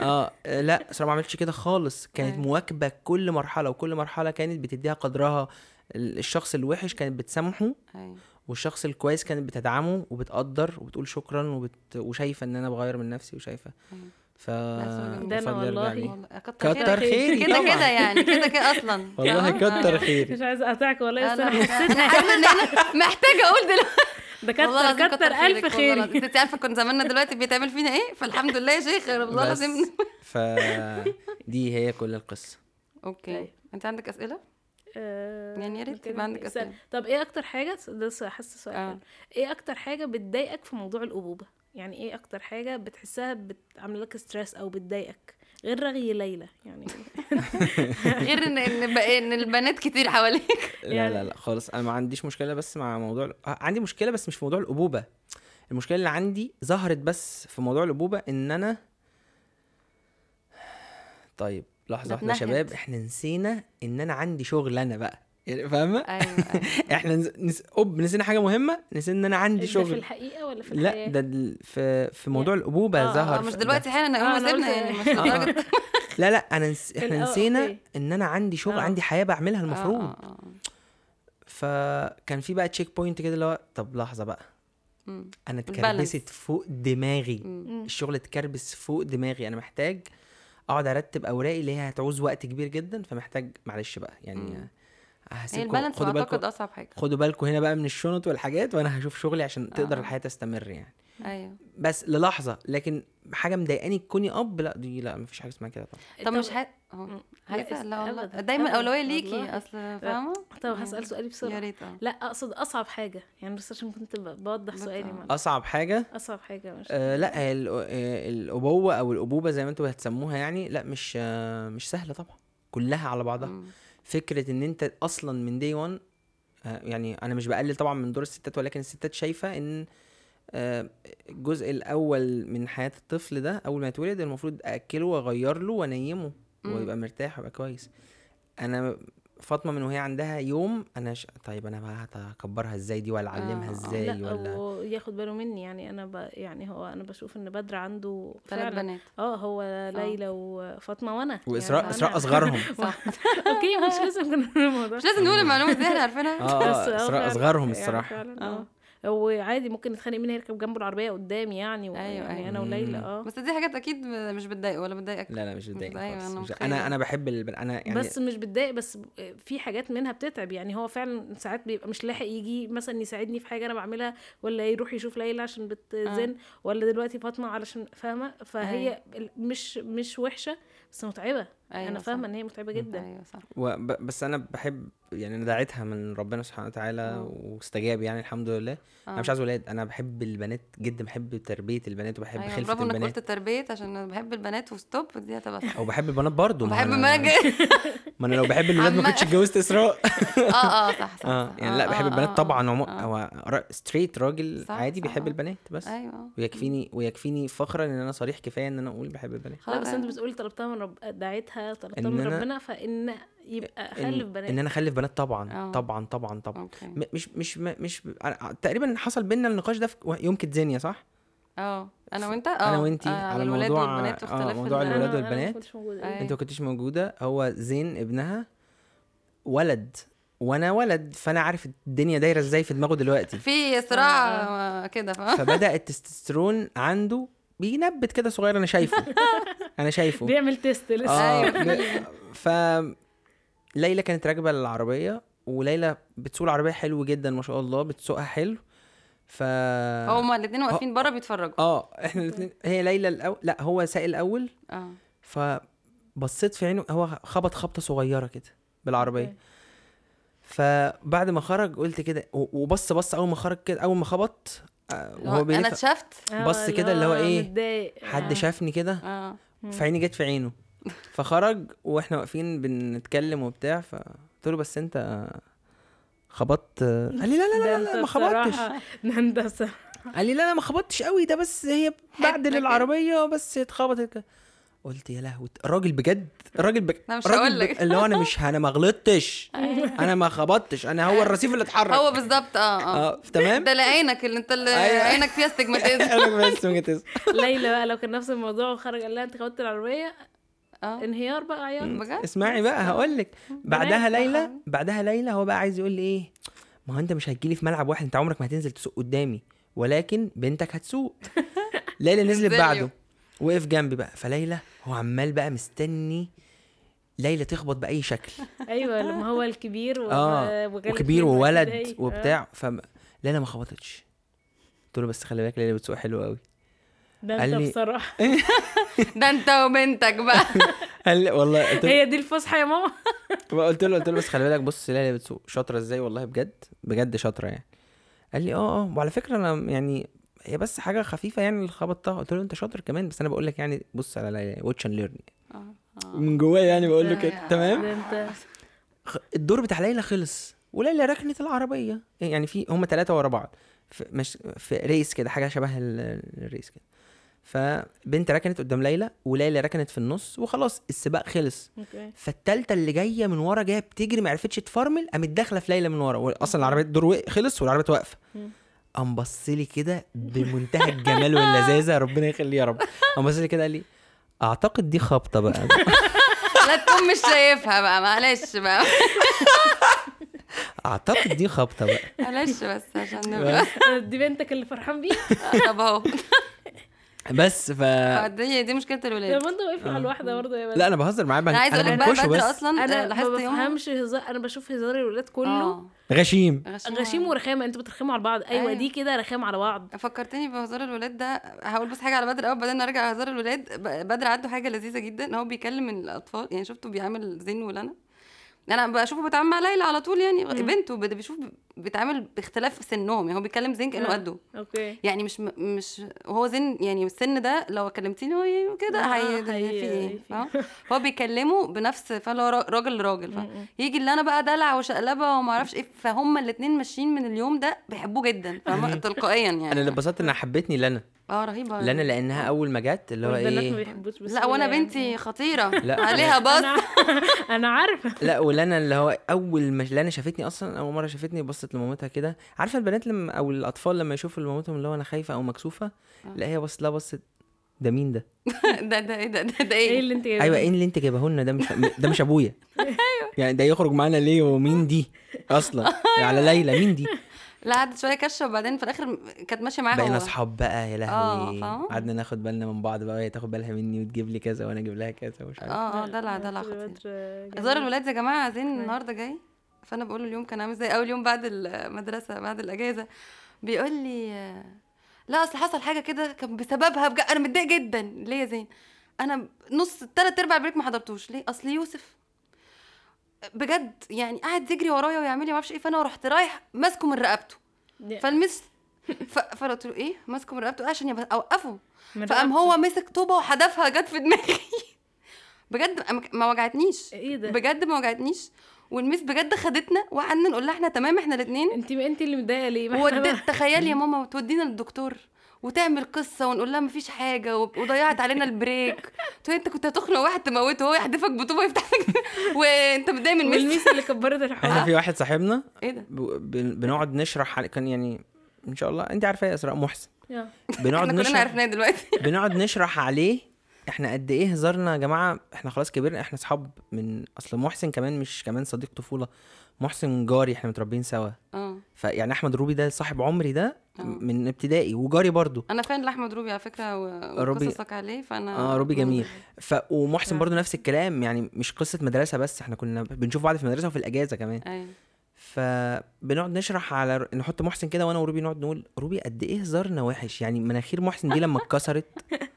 آه آه، لا صراحة ما عملتش كده خالص كانت أيوة. مواكبة كل مرحلة وكل مرحلة كانت بتديها قدرها ال- الشخص الوحش كانت بتسامحه أيوه والشخص الكويس كانت بتدعمه وبتقدر وبتقول شكرا وبت... وشايفة إن أنا بغير من نفسي وشايفة. ف. ده والله. كتر خيري. كده. كده يعني كده كده أصلا. والله آه. كتر خيري. مش عايزه اقطعك والله بس أنا حسيت حاسة إن أنا محتاجة أقول دلوقتي. ده كتر كتر ألف خيري. العظيم. انت عارفة كنت زماننا دلوقتي بيتعمل فينا إيه؟ فالحمد لله يا شيخ والله العظيم. ف دي هي كل القصة. أوكي. أيوة. أنت عندك أسئلة؟ يعني يا ريت يبقى عندك. أسئلة. طب إيه أكتر حاجة ده س- حاسة سؤال آه. إيه أكتر حاجة بتضايقك في موضوع الأبوبة؟ يعني إيه أكتر حاجة بتحسها بتعمل لك ستريس أو بتضايقك؟ غير رغي ليلى يعني. غير ان إن إن البنات كتير حواليك. لا يعني- لا لا خالص. أنا ما عنديش مشكلة بس مع موضوع ال- آه، عندي مشكلة بس مش في موضوع الأبوبة. المشكلة اللي عندي ظهرت بس في موضوع الأبوبة إن أنا طيب. لحظة بتنهد. شباب إحنا نسينا إن أنا عندي شغل أنا بقى يعني فاهمة أيوه أيوه إحنا نس... نس... أوب نسينا حاجة مهمة نسينا إن أنا عندي ده في شغل الحقيقة ولا في لا الحياة ده دل... في في موضوع الأبوبة آه، آه، ظهر آه مش دلوقتي حالا آه، أنا سيبنا يعني مش آه، آه. لدرجة لا لا أنا نس... إحنا نسينا. إن أنا عندي شغل آه. عندي حياة بعملها المفروض آه، آه، آه. فكان في بقى checkpoint كده اللي هو طب لحظة بقى مم. أنا. اتكربست فوق دماغي مم. الشغل اتكربس فوق دماغي أنا محتاج اقعد ارتب اوراقي اللي هي هتعوز وقت كبير جدا فمحتاج معلش بقى يعني مم. هي هسيبكم البالانس خدوا بالكم أصعب حاجة خدوا بالكم هنا بقى من الشنط والحاجات وأنا هشوف شغلي عشان تقدر آه. الحياة تستمر يعني أيوه. بس للحظة لكن حاجة مضايقاني كوني أب لا دي لا مفيش حاجة اسمها كده طبعا. طب مش. مم. عايزه لا، لا والله دايما أولوية ليكي. أصل فاهمة؟ طب هسأل سؤالي يا بسرعة ريت أه. لا أقصد أصعب حاجة. يعني بس عشان كنت بوضح سؤالي آه. أصعب حاجة؟ أصعب حاجة مش آه لا آه، الأبوة أو الأبوبة زي ما أنتوا هتسموها يعني لا مش آه مش سهلة طبعا. كلها على بعضها. مم. فكرة إن أنت أصلا من دي 1 يعني أنا مش بقلل طبعا من دور الستات ولكن الستات شايفة إن آه، الجزء الأول من حياة الطفل ده أول ما يتولد المفروض أكله وأغير له وأنيمه. ويبقى مرتاح ويبقى كويس. أنا فاطمة من وهي عندها يوم أنا ش... طيب أنا بقى هكبرها إزاي دي ولا أعلمها آه، آه. إزاي لا ولا؟ وياخد باله مني يعني أنا ب... يعني هو أنا بشوف إن بدر عنده ثلاث فعلا بنات. آه هو ليلى وفاطمة وأنا. واسراء يعني إسراء أصغرهم. صح أوكي مش لازم الموضوع. مش لازم نقول المعلومة دي إحنا عارفينها. آه بس إسراء أصغرهم يعني الصراحة. فعلا آه. آه. وعادي ممكن نتخانق مين هيركب جنبه العربية قدامي يعني. أيوة، يعني أيوة. أنا وليلى. آه بس دي حاجات أكيد مش بتضايق ولا بتضايقك لا لا مش بتضايقني أيوة، خالص أنا مش-. أنا أنا بحب البن... أنا يعني بس مش بتضايق بس في حاجات منها بتتعب يعني هو فعلا ساعات بيبقى مش لاحق يجي مثلا يساعدني في حاجة أنا بعملها ولا يروح يشوف ليلى عشان بتزن ولا دلوقتي فاطمة علشان فاهمة فهي ال- مش مش وحشة بس متعبة أيوة أنا. فاهمه إن هي متعبة جدا أيوه صح وب... بس أنا بحب يعني أنا دعيتها من ربنا سبحانه وتعالى آه. واستجاب يعني الحمد لله أنا مش آه. عايز ولاد أنا بحب البنات جدا بحب تربية البنات وبحب أيوه خلفة برافو إنك البنات قلت التربيه عشان أنا بحب البنات وستوب دي هتبقى صح أو بحب البنات برضو بحب. المراجع ما أنا لو بحب الولاد ما كنتش اتجوزت إسراء آه آه صح صح آه صح. يعني لأ آه، بحب آه، البنات آه، طبعا. آه. هو را... ستريت راجل صح، عادي صح، بيحب آه. البنات بس أيوه آه. ويكفيني ويكفيني فخرا إن أنا صريح كفاية إن أنا أقول بحب البنات لا بس أنت آه. بتقولي طلبتها من رب دعيتها طلبتها من أنا- ربنا فإن يبقى خلف ان, بنات إن أنا اخلف بنات طبعا آه. طبعا طبعا طبعا. أوكي. م- مش مش م- مش أنا- تقريبا حصل بينا النقاش ده في يوم كيدزانيا صح؟ آه. أنا وأنت؟ آه. أنا وأنتي آه، على الولاد موضوع- والبنات آه، موضوع ال- الولاد والبنات. كنتش موجودة. أيوة. أنت ما كنتش موجودة. هو زين ابنها ولد. وأنا ولد فأنا عارف الدنيا دايرة إزاي في دماغه دلوقتي. في صراع آه، كده فبدأ التستوستيرون عنده بينبت كده صغير أنا شايفه. أنا شايفه. بيعمل test لسه. آه أيوة. ف ليلى كانت راكبة العربية وليلى بتسوق العربية حلو جدا ما شاء الله بتسوقها حلو. ف هما الاثنين واقفين بره بيتفرجوا. آه إحنا الاثنين هي ليلى الأول لا هو سايق الأول آه. فبصيت في عينه هو خبط خبطة صغيرة كده بالعربية. okay. فبعد ما خرج قلت كده و- وبص بص أول ما خرج كده أول ما خبط آه، وهو أنا اتشفت؟ آه، بص كده اللي هو متضايق. حد آه. شافني كده. آه. فعيني جت في عينه فخرج وإحنا واقفين بنتكلم وبتاع فقلت له بس انت خبطت قال لي لا لا لا, لا ما خبطتش بصراحة قال لي لا لا ما خبطتش قوي ده بس هي بعدل كده. العربيه بس اتخبطت. قلت يا لهوي الراجل بجد الراجل بجد أنا مش هقول لك. اللي هو أنا مش أنا ما غلطتش أنا ما خبطتش أنا هو الرصيف اللي اتحرك. هو بالظبط آه آه. آه تمام؟ ده لعينك اللي أنت اللي أيوة. عينك فيها استجماتيزم. ليلى بقى لو كان نفس الموضوع وخرج قال لها أنت خبطت العربية آه. انهيار بقى عياط بجد؟ اسمعي بقى هقول لك. بعدها ليلى. بعدها ليلى هو بقى عايز يقول لي إيه؟ ما هو أنت مش هتجيلي في ملعب واحد أنت عمرك ما هتنزل تسوق قدامي ولكن بنتك هتسوق. ليلى نزلت. بعده. وقف جنبي بقى. فليلى هو عمال بقى مستني ليلى تخبط بأي شكل. أيوه لما هو الكبير و... آه وجالك وكبير وولد هي. وبتاع. ف ليلى ما خبطتش. قلت له بس خلي بالك ليلى بتسوق حلو قوي آه. ده أنت لي- بصراحة. ده أنت وبنتك بقى. قال لي والله قلت هي دي الفسحة يا ماما. قلت له قلت له بس خلي بالك بص ليلى بتسوق شاطرة إزاي والله بجد بجد شاطرة يعني. قال لي آه آه. وعلى فكرة أنا يعني هي بس حاجة خفيفة يعني اللي خبطتها قلت له أنت شاطر كمان بس أنا بقول لك يعني بص على watch and learn آه آه. من جوايا يعني بقول له ده- كده. تمام؟ الدور بتاع ليلى خلص وليلى ركنت العربية. يعني في هم ثلاثة ورا بعض في مش في race كده حاجة شبه ال- ال race كده. فبنت ركنت قدام ليلى وليلى ركنت في النص وخلاص السباق خلص. okay. فالتالتة اللي جاية من ورا جاية بتجري ما عرفتش تفرمل قامت داخلة في ليلى من ورا. أصلا العربية الدور خلص والعربية واقفه. قام بص لي كده بمنتهى الجمال واللذاذة. ربنا يخليه يا رب. قام بص لي كده قال لي أعتقد دي خبطة بقى. لا تكون مش شايفها بقى معلش بقى. أعتقد دي خبطة بقى. معلش بس عشان نبقى. دي بنتك اللي فرحان بيه طب أهو. بس ف دي دي مشكلة الولاد. لما انت واقف على الواحدة برضه يا لا أنا بهزر معاه أنا عايزة أقول لك بقى بدر أصلا أنا آه، ما لاحظت يوم بفهمش هزار أنا بشوف هزار الولاد كله. غشيم. غشيم. ورخامة أنتوا بترخموا على بعض. أيوه أيوة. دي كده رخام على بعض. فكرتني بهزار الولاد ده. هقول بس حاجة على بدر اول بعدين نرجع لهزار الولاد. ب- بدر عنده حاجة لذيذة جدا. إن هو بيكلم الأطفال يعني شفته بيعمل زين ولنا. أنا بشوفه بيتعامل مع ليلى على طول يعني. بنته بيشوف بيتعامل باختلاف سنهم يعني هو بيكلم زين كأنه آه. قده. أوكي. يعني مش مش هو زين يعني السن ده لو كلمتيني هو كده آه، هي في هي- إيه؟ هو بيكلمه بنفس فاللي هو را- راجل لراجل. يجي اللي أنا بقى دلع وشقلبة وما أعرفش إيه فهم الاثنين ماشيين من اليوم ده بيحبوه جدا فاهمة؟ تلقائيا يعني. أنا اللي اتبسطت إنها حبتني لنا. آه رهيبة. لنا لأنها أول ما جت اللي هو والبنات ما إيه؟ بيحبوش بس لا وأنا بنتي خطيرة. لا. عليها أنا أنا عارفة. لا ولنا اللي هو أول ما لنا شافتني أصلا أول مرة شافتني بصت لمامتها كده. عارفة البنات لما أو الأطفال لما يشوفوا مامتهم اللي هو أنا خايفة أو مكسوفة لا هي بصت لها بصت ده مين ده؟ ده ده إيه ده؟ ده, ده إيه؟ إيه اللي أنت جايباه؟ أيوه إيه اللي أنت جايبه لنا ده مش ده مش أبويا. يعني ده يخرج معانا ليه ومين دي أصلا؟ على ليلى مين دي؟ لا قعدت شوية كشة وبعدين في الآخر كانت ماشية معاه بقينا أصحاب بقى يا آه، لهوي فاهم؟ قعدنا ناخد بالنا من بعض بقى وهي تاخد بالها مني وتجيب لي كذا وأنا أجيب لها كذا ومش عارف. آه آه دلع دلع خطير. هزار. الولاد يا جماعة زين النهارده جاي؟ فأنا بقول له اليوم كان عامل إزاي؟ أول يوم بعد المدرسة بعد الأجازة بيقول لي لا أصل حصل حاجة كده كان بسببها بجد أنا متضايق جدا. ليه يا زين؟ أنا نص تلات أرباع بريك ما حضرتوش. ليه؟ أصل يوسف بجد يعني قاعد يجري ورايا ويعمل لي ما أعرفش إيه فأنا رحت رايح ماسكه من رقبته. فالمس. فقلت له إيه؟ ماسكه من رقبته عشان يبقى أوقفه. فقام. هو مسك طوبة وحدفها جت في دماغي. بجد ما وجعتنيش. إيه ده؟ بجد ما وجعتنيش. والميس بجد خدتنا وقعدنا نقول لها إحنا تمام إحنا الاثنين انت انت اللي متضايقة ليه؟ ما إحنا ودي تخيلي يا ماما تودينا للدكتور وتعمل قصة ونقول لها مفيش حاجة و- وضيعت علينا البريك. تقول انت كنت هتخنق واحد تموته هو يحدفك بطوبة يفتح لك وانت متضايق من الميس. والميس اللي كبرت إحنا الحوار في واحد صاحبنا إيه ده؟ ب- بن- بنقعد نشرح كان يعني ان شاء الله انت عارفة يا اسراء محسن. بنقعد إحنا كلنا نشرح عرفناه دلوقتي. بنقعد نشرح عليه إحنا قد إيه هزارنا يا جماعة؟ إحنا خلاص كبرنا إحنا أصحاب من أصل محسن كمان مش كمان صديق طفولة محسن جاري إحنا متربيين سوا. آه. فيعني أحمد روبي ده صاحب عمري ده آه. من ابتدائي وجاري برضو أنا فان لأحمد روبي على فكرة وقصصك عليه فأنا آه روبي جميل. ف ومحسن آه. برضو نفس الكلام يعني مش قصة مدرسة بس إحنا كنا بنشوف بعض في المدرسة وفي الأجازة كمان. أيوه. فبنقعد نشرح على نحط محسن كده وأنا وروبي نقعد نقول روبي قد إيه هزارنا وحش؟ يعني مناخير محسن دي لما اتكسرت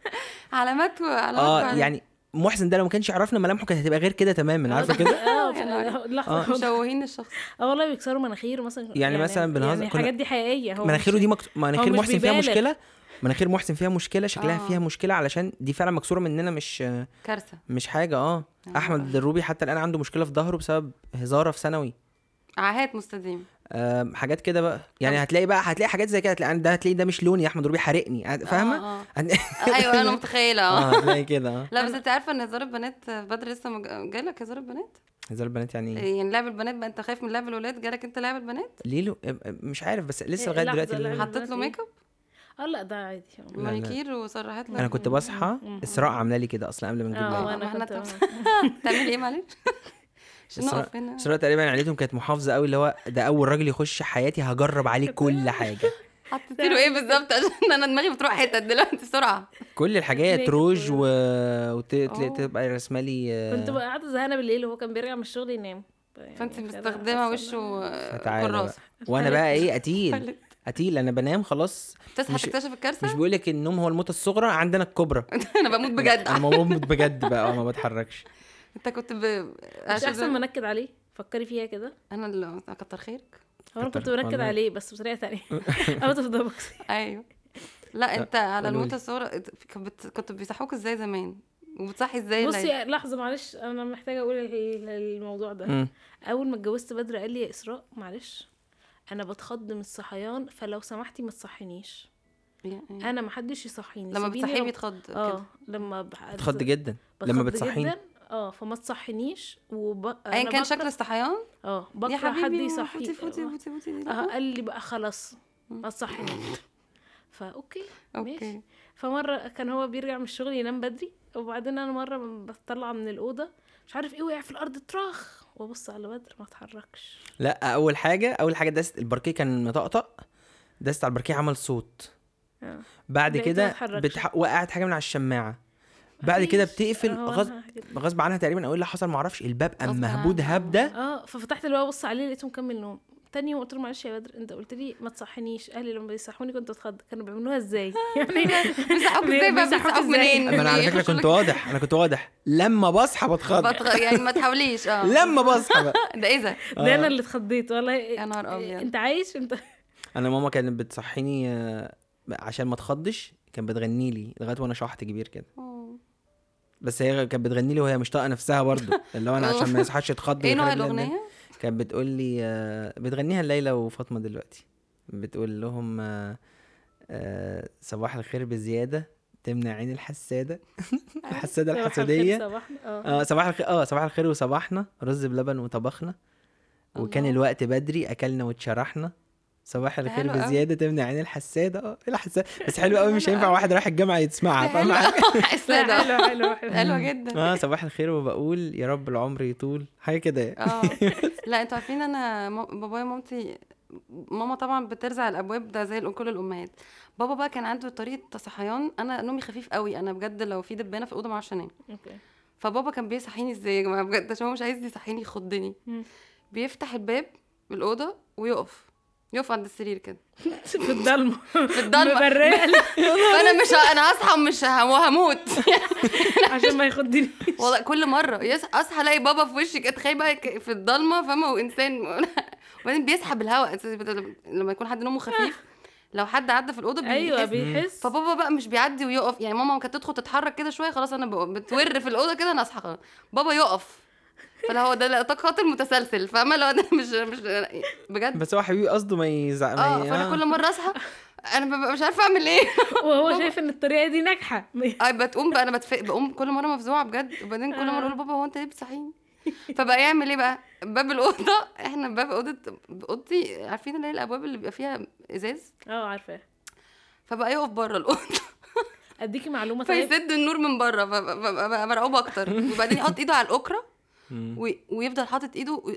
علامات وعلامات آه. يعني محسن ده لو ما كانش يعرفنا ملامحه كانت هتبقى غير كده تماما عارفة كده؟ آه لحظه مشوهين الشخص. آه والله بيكسروا مناخير مثلا. يعني مثلا بنهزر- يعني الحاجات دي حقيقية. هو مناخيره دي مكت... مناخير محسن فيها. مشكلة؟ مناخير محسن فيها مشكلة؟ شكلها آه. فيها مشكلة علشان دي فعلا مكسورة مننا مش كارثة. مش حاجة آه. أحمد الروبي حتى الآن عنده مشكلة في ظهره بسبب هزارة في ثانوي. عاهات مستديم حاجات كده بقى. يعني هتلاقي بقى هتلاقي حاجات زي كده هتلاقي ده هتلاقي ده مش لوني يا أحمد روبي حرقني. هت- فاهمة؟ آه. آه هت- أيوه أنا متخيلة. آه آه هتلاقي كده. آه لا بس أنت عارفة إن هزار البنات بدر لسه مج- جالك هزار البنات؟ هزار البنات يعني إيه؟ يعني لعب البنات بقى أنت خايف من لعب الولاد؟ جالك أنت لعب البنات؟ ليلو مش عارف بس لسه لغاية دلوقتي. حطيت له ميك أب؟ آه لا ده عادي. مانيكير وسرحت له أنا كنت بصحى اسراء عاملة لي كده أصلا قبل ما نجيب آه وأنا إحنا كنت تعملي إيه معلش؟ نقف هنا. تقريبا عيلتهم كانت محافظة قوي اللي هو ده أول راجل يخش حياتي هجرب عليه كل حاجة. حطيت له إيه بالظبط؟ عشان أنا دماغي بتروح حتت دلوقتي بسرعة. كل الحاجات روج و... وتبقى رسمه لي آه، كنت بقى قاعدة زهقانة بالليل وهو كان بيرجع من الشغل ينام. يعني فانت كده مستخدمة وشه. كراسة. وأنا بقى إيه قتيل. قتيل أنا بنام خلاص. تصحى مش- تكتشف مش الكارثه بيقول لك النوم هو الموتة الصغرى عندنا الكبرى. أنا بموت بجد. أنا بموت بجد بقى ما بتحركش. انت كنت ب... مش أحسن ما أنكد عليه. فكري فيها كده. أنا اللي كتر خيرك هو أنا كنت والله. عليه بس بطريقة تانية. out of the box أيوه. لا أنت على قولولي. الموتة الصغرى كنت بيصحوك إزاي زمان؟ وبتصحي إزاي؟ بصي لحظة معلش. أنا محتاجة أقول ال- الموضوع ده. أول ما اتجوزت بدر قال لي يا إسراء معلش. أنا بتخض من الصحيان فلو سمحتي ما تصحينيش. يعني أنا ما حدش يصحيني. لما بتصحيه بيتخض آه لما. بتخض جدا. لما بتخض بتصحيني. جداً. آه فما تصحينيش وب... ايا أنا كان شكل الصحيان آه بكره حد حبيبي يصحي فوتي فوتي فوتي فوتي آه لأ. قال لي بقى خلاص ما تصحينيش ف okay ماشي okay. فمرة كان هو بيرجع من الشغل ينام بدري وبعدين أنا مرة بطلع من الأوضة مش عارف إيه وقع في الأرض تراخ وأبص على بدر ما اتحركش. لا أول حاجة أول حاجة دست الباركيه كان مطقطق دست على الباركيه عمل صوت. آه. بعد كده. بتح... وقعت حاجة من على الشماعة. بعد كده. بتقفل هو غصب. غصب عنها تقريبا أو إيه اللي حصل معرفش الباب قام مهبود. هبدة. آه ففتحت الباب أبص عليه لقيته مكمل نوم. تاني يوم قلت له معلش يا بدر أنت قلت لي ما تصحنيش أهلي لما بيصحوني كنت أتخض. كانوا بيعملوها إزاي؟ يعني بيصحوك إزاي؟ بقى بيصحوك؟ منين؟ أنا على فكرة كنت واضح أنا كنت واضح. لما بصحى بتخض. يعني ما تحاوليش. آه. لما بصحى بقى. ده إيه ده؟ ده أنا اللي اتخضيت والله. يا نهار أبيض. أنت عايش؟ أنت أنا ماما كانت بتصحيني آه، عشان ما اتخضش كانت بتغني لي لغاية وأنا شحط كبير كده. بس هي كانت بتغني لي وهي مش طايقه نفسها برضه اللي هو أنا عشان ما يصحاش يتخض إيه نوع. الأغنية؟ كانت بتقول لي آه، بتغنيها ليلى وفاطمة دلوقتي. بتقول لهم آه، آه، صباح الخير بزيادة تمنع عين الحسادة. الحسادة الحسودية. آه. صباح الخير آه صباح الخير وصباحنا رز بلبن وطبخنا. وكان. الوقت بدري أكلنا واتشرحنا. صباح الخير. بزيادة تمنع عين الحسادة. آه إيه الحسادة؟ بس حلو قوي مش هينفع واحد رايح الجامعة يسمعها فاهم حاجة لا، حسادة. حلو حلو حلو. حلوة جدا. آه صباح الخير وبقول يا رب العمر يطول. حاجة كده يعني. آه. لا أنتوا عارفين أنا بابايا ومامتي ماما طبعا بترزع الأبواب ده زي كل الأمهات. بابا بقى كان عنده طريقة صحيان. أنا نومي خفيف قوي أنا بجد لو في دبانة في الاوضه ما أعرفش أنام. أوكي. فبابا كان بيصحيني إزاي يا جماعة؟ بجد عشان هو مش عايز يصحيني يخضني. بيفتح الباب الأوضة ويقف. يقف عند السرير كده. في الضلمة. في الضلمة. فأنا مش ه- أنا هصحى مش هموت عشان ما يخضنيش. والله كل مرة. يص... أصحى ألاقي بابا في وشي كده. تخيل بقى في الضلمة فاهمة؟ وإنسان. وبعدين بيسحب الهواء. لما يكون حد نومه خفيف لو حد عدى في الأوضة أيوه بيحس. بيحس. فبابا بقى مش بيعدي ويقف. يعني ماما كانت تدخل تتحرك كده شوية خلاص أنا بتور في الأوضة كده أنا اصحى بابا يقف. فلا هو ده لا قاتل متسلسل فاهمة؟ لو أنا مش مش بجد. بس هو حبيبي قصده ما يزعق آه فأنا كل مرة أصحى أنا ببقى مش عارفة أعمل إيه. وهو شايف إن الطريقة دي ناجحة. أي بتقوم بقى أنا بتفق بقوم كل مرة مفزوعة بجد. وبعدين كل مرة أقول بابا هو أنت ليه بتصحيني؟ فبقى يعمل إيه بقى؟ باب الأوضة. إحنا باب أوضة أوضتي عارفين اللي هي الأبواب اللي بيبقى فيها إزاز؟ آه عارفاه فبقى يقف بره الأوضة. أديكي معلومة طيب؟ فيسد النور من بره فببقى مرعوبه أكتر. وبعدين يحط إيده على الأكرة. ويفضل حاطط ايده و-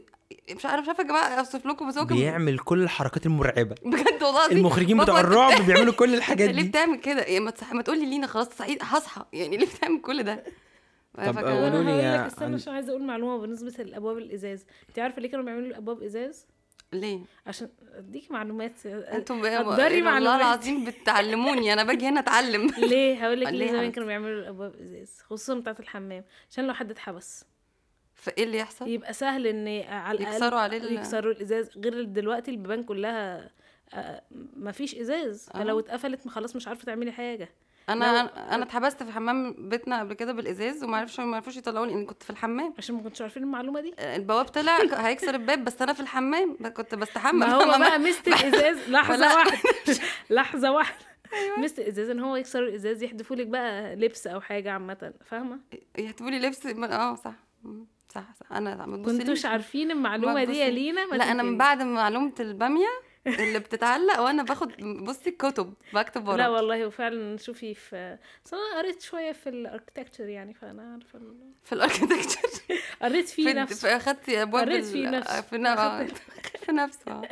مش عارف مش عارفة يا جماعة اوصف لكم بس هو كان بيعمل كل الحركات المرعبة. بجد والله المخرجين بتوع الرعب بيعملوا كل الحاجات ليه دي. بتعمل كده؟ يعني ما, تصح... ما تقولي لينا خلاص تصحي هصحى. يعني ليه بتعمل كل ده؟ طب قولوا أنا لي يا لك استنى عشان عايزة أقول معلومة بالنسبة للابواب الإزاز. انت عارفة ليه كانوا بيعملوا الأبواب إزاز؟ ليه؟ عشان أديكي معلومات. أنتوا ب... قدري والله معلومات. العظيم بتعلموني. أنا باجي هنا أتعلم. ليه؟ هقول لك ليه ليه؟ زمان؟ كانوا بيعملوا الأبواب إزاز خصوصا بتاعة الحمام عشان لو حد اتحبس. فإيه اللي يحصل؟ يبقى سهل إن على الأقل يكسروا عليه ال- يكسروا الإزاز. غير دلوقتي البيبان كلها آه، مفيش إزاز. فلو آه. اتقفلت ما خلاص مش عارفة تعملي حاجة. أنا لو- أنا اتحبست في حمام بيتنا قبل كده بالإزاز وما عرفش ما عرفوش يطلعوني لأن كنت في الحمام. عشان ما كنتش عارفين المعلومة دي. البواب طلع هيكسر الباب بس أنا في الحمام كنت بستحمى. ما هو بقى مست الإزاز. لحظة. واحدة. لحظة واحدة. مست الإزاز إن هو يكسر الإزاز يحدفوا لك بقى لبس أو حاجة عامة. فاهمة؟ يحتبوا لي لبس آه صح. صح صح. أنا ما. كنتوش عارفين المعلومة دي يا. لينا؟ ما لا أنا من. بعد معلومة البامية اللي بتتعلق وأنا باخد بصي كتب بكتب لا ورا والله وفعلا شوفي في بس أنا قريت شوية في الاركتكتشر يعني فأنا عارفة ال- في الاركتكتشر قريت فيه في نفسه في أخدتي أبواب قريت فيه نفسه. في ن- آه، في نفسه آه.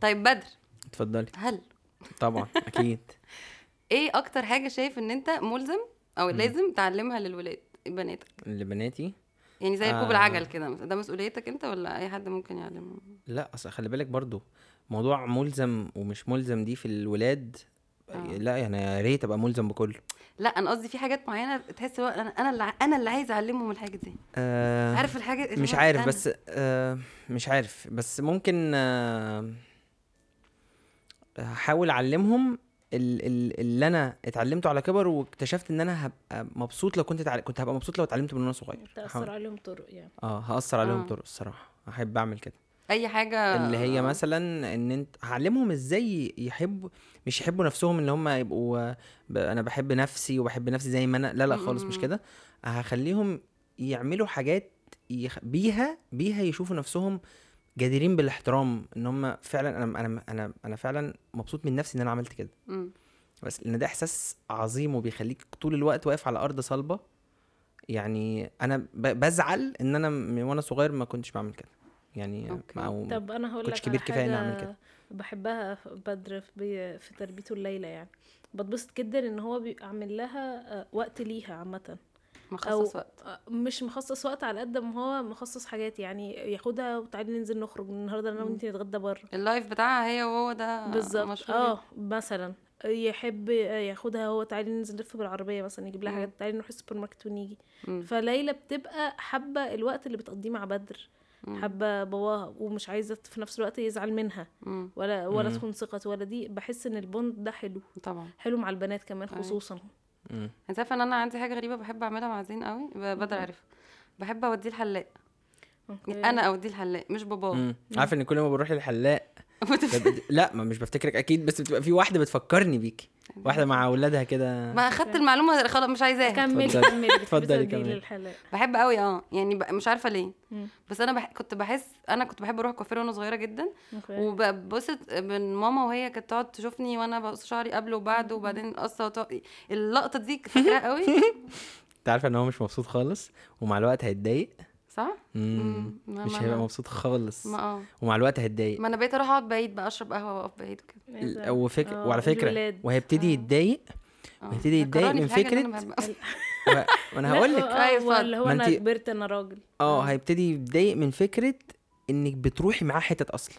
طيب بدر. اتفضلي. هل؟ طبعا أكيد. إيه أكتر حاجة شايف إن أنت ملزم أو. لازم تعلمها للولاد بناتك؟ لبناتي؟ يعني زي ركوب آه. العجل كده مثلا ده مسؤوليتك انت ولا اي حد ممكن يعلمه لا أصل خلي بالك برضو موضوع ملزم ومش ملزم دي في الولاد آه. لا يعني يا ريت أبقى ملزم بكله لا أنا قصدي في حاجات معينة تحس هو أنا أنا اللي أنا اللي عايز أعلمهم الحاجة دي آه عارف الحاجة مش عارف أنا. بس آه مش عارف بس ممكن آه هحاول أعلمهم اللي أنا اتعلمته على كبر واكتشفت إن أنا هبقى مبسوط لو كنت تعل... كنت هبقى مبسوط لو اتعلمت من وأنا صغير. تأثر عليهم طرق يعني. آه هأثر عليهم آه. طرق الصراحة. أحب أعمل كده. أي حاجة اللي هي مثلا إن أنت هعلمهم إزاي يحبوا مش يحبوا نفسهم ان هم يبقوا ب... أنا بحب نفسي وبحب نفسي زي ما أنا. لا لا خالص مش. كده. هخليهم يعملوا حاجات يخ... بيها بيها يشوفوا نفسهم جديرين بالاحترام إن هم فعلا أنا أنا أنا أنا فعلا مبسوط من نفسي إن أنا عملت كده مم. بس لأن ده إحساس عظيم وبيخليك طول الوقت واقف على أرض صلبة يعني أنا بزعل إن أنا من وأنا صغير ما كنتش بعمل كده يعني أوكي. أو طب أنا هقول لك كبير إني أعمل حاجة كده. بحبها بدر في, في تربيته الليلة يعني بتبسط جدا إن هو بيبقى عامل لها آه، وقت ليها عامة مخصص وقت مش مخصص وقت على قد ما هو مخصص حاجات يعني ياخدها وتعالي ننزل نخرج النهارده أنا وأنتي نتغدى بره ال life بتاعها هي وهو ده بالظبط آه مثلا يحب ياخدها هو تعالي ننزل نلف بالعربية مثلا يجيب لها. حاجات تعالي نروح السوبر ماركت ونيجي. فليلى بتبقى حابة الوقت اللي بتقضيه مع بدر. حابة باباها ومش عايزة في نفس الوقت يزعل منها مم. ولا ولا مم. تخون ثقته ولا دي بحس إن ال bond ده حلو طبعا حلو مع البنات كمان أيوة. خصوصا مم. انت عارفة ان أنا عندي حاجة غريبة بحب اعملها مع زين قوي؟ بدر عارفها بحب اوديه الحلاق. أنا اوديه الحلاق مش باباه. عارف ان كل ما بروح للحلاق لا ما مش بفتكرك أكيد بس بتبقى في واحدة بتفكرني بيكي واحدة مع أولادها كده ما أخدت المعلومة خلاص مش عايزاها كملي. كملي اتفضلي كملي. بحب قوي آه يعني. مش عارفة ليه. بس أنا بح... كنت بحس أنا كنت بحب أروح كوافير وأنا صغيرة جدا. وببسط من ماما وهي كانت تقعد تشوفني وأنا بقص شعري قبل وبعد وبعدين قصة وط... اللقطة دي فاكراها قوي أنت عارفة إن هو مش مبسوط خالص ومع الوقت هيتضايق صح مم. مم. ما- مش ما- هيبقى ما- مبسوط خالص ما آه ومع الوقت هيتضايق ما أنا بقيت أروح أقعد بعيد بقى أشرب قهوة وأقف بعيد وكده إيه؟ وفك... آه، وعلى فكرة الولاد. وهيبتدي آه. يتضايق آه. ويبتدي يتضايق فكرني من في حاجة إن أنا فكرة- بحبها. و- وأنا هقول لك لا، أيوة، آه، اللي هو ما أنا كبرت أنا راجل آه هيبتدي يتضايق من فكرة إنك بتروحي معاه حتت أصلا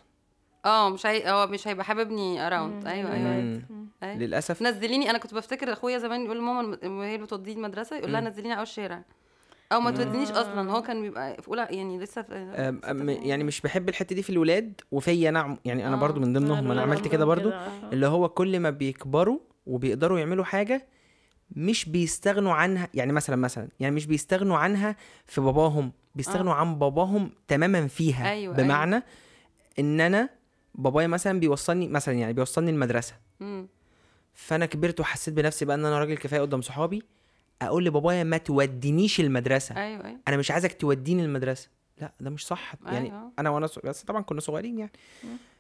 آه مش هي... هو مش هيبقى حاببني اراوند أيوه الولاد. أيوه. أيوة. للأسف نزليني أنا كنت بفتكر أخويا زمان يقول لماما وهي بتوديه المدرسة يقول لها. نزليني على الشارع أو ما تودينيش آه. أصلا هو كان بيبقى في أولى يعني لسه في. يعني مش بحب الحتة دي في الولاد وفيا أنا يعني أنا آه. برضو من ضمنهم أنا عملت كده برضو آه. اللي هو كل ما بيكبروا وبيقدروا يعملوا حاجة مش بيستغنوا عنها يعني مثلا مثلا يعني مش بيستغنوا عنها في باباهم بيستغنوا عن باباهم تماما فيها أيوة، بمعنى إن أنا بابايا مثلا بيوصلني مثلا يعني بيوصلني المدرسة. فأنا كبرت وحسيت بنفسي بقى إن أنا راجل كفاية قدام صحابي أقول لبابايا ما تودينيش المدرسة. أيوه أيوه. أنا مش عايزك توديني المدرسة. لا ده مش صح. يعني أيوة. أنا وأنا صغير بس طبعا كنا صغيرين يعني.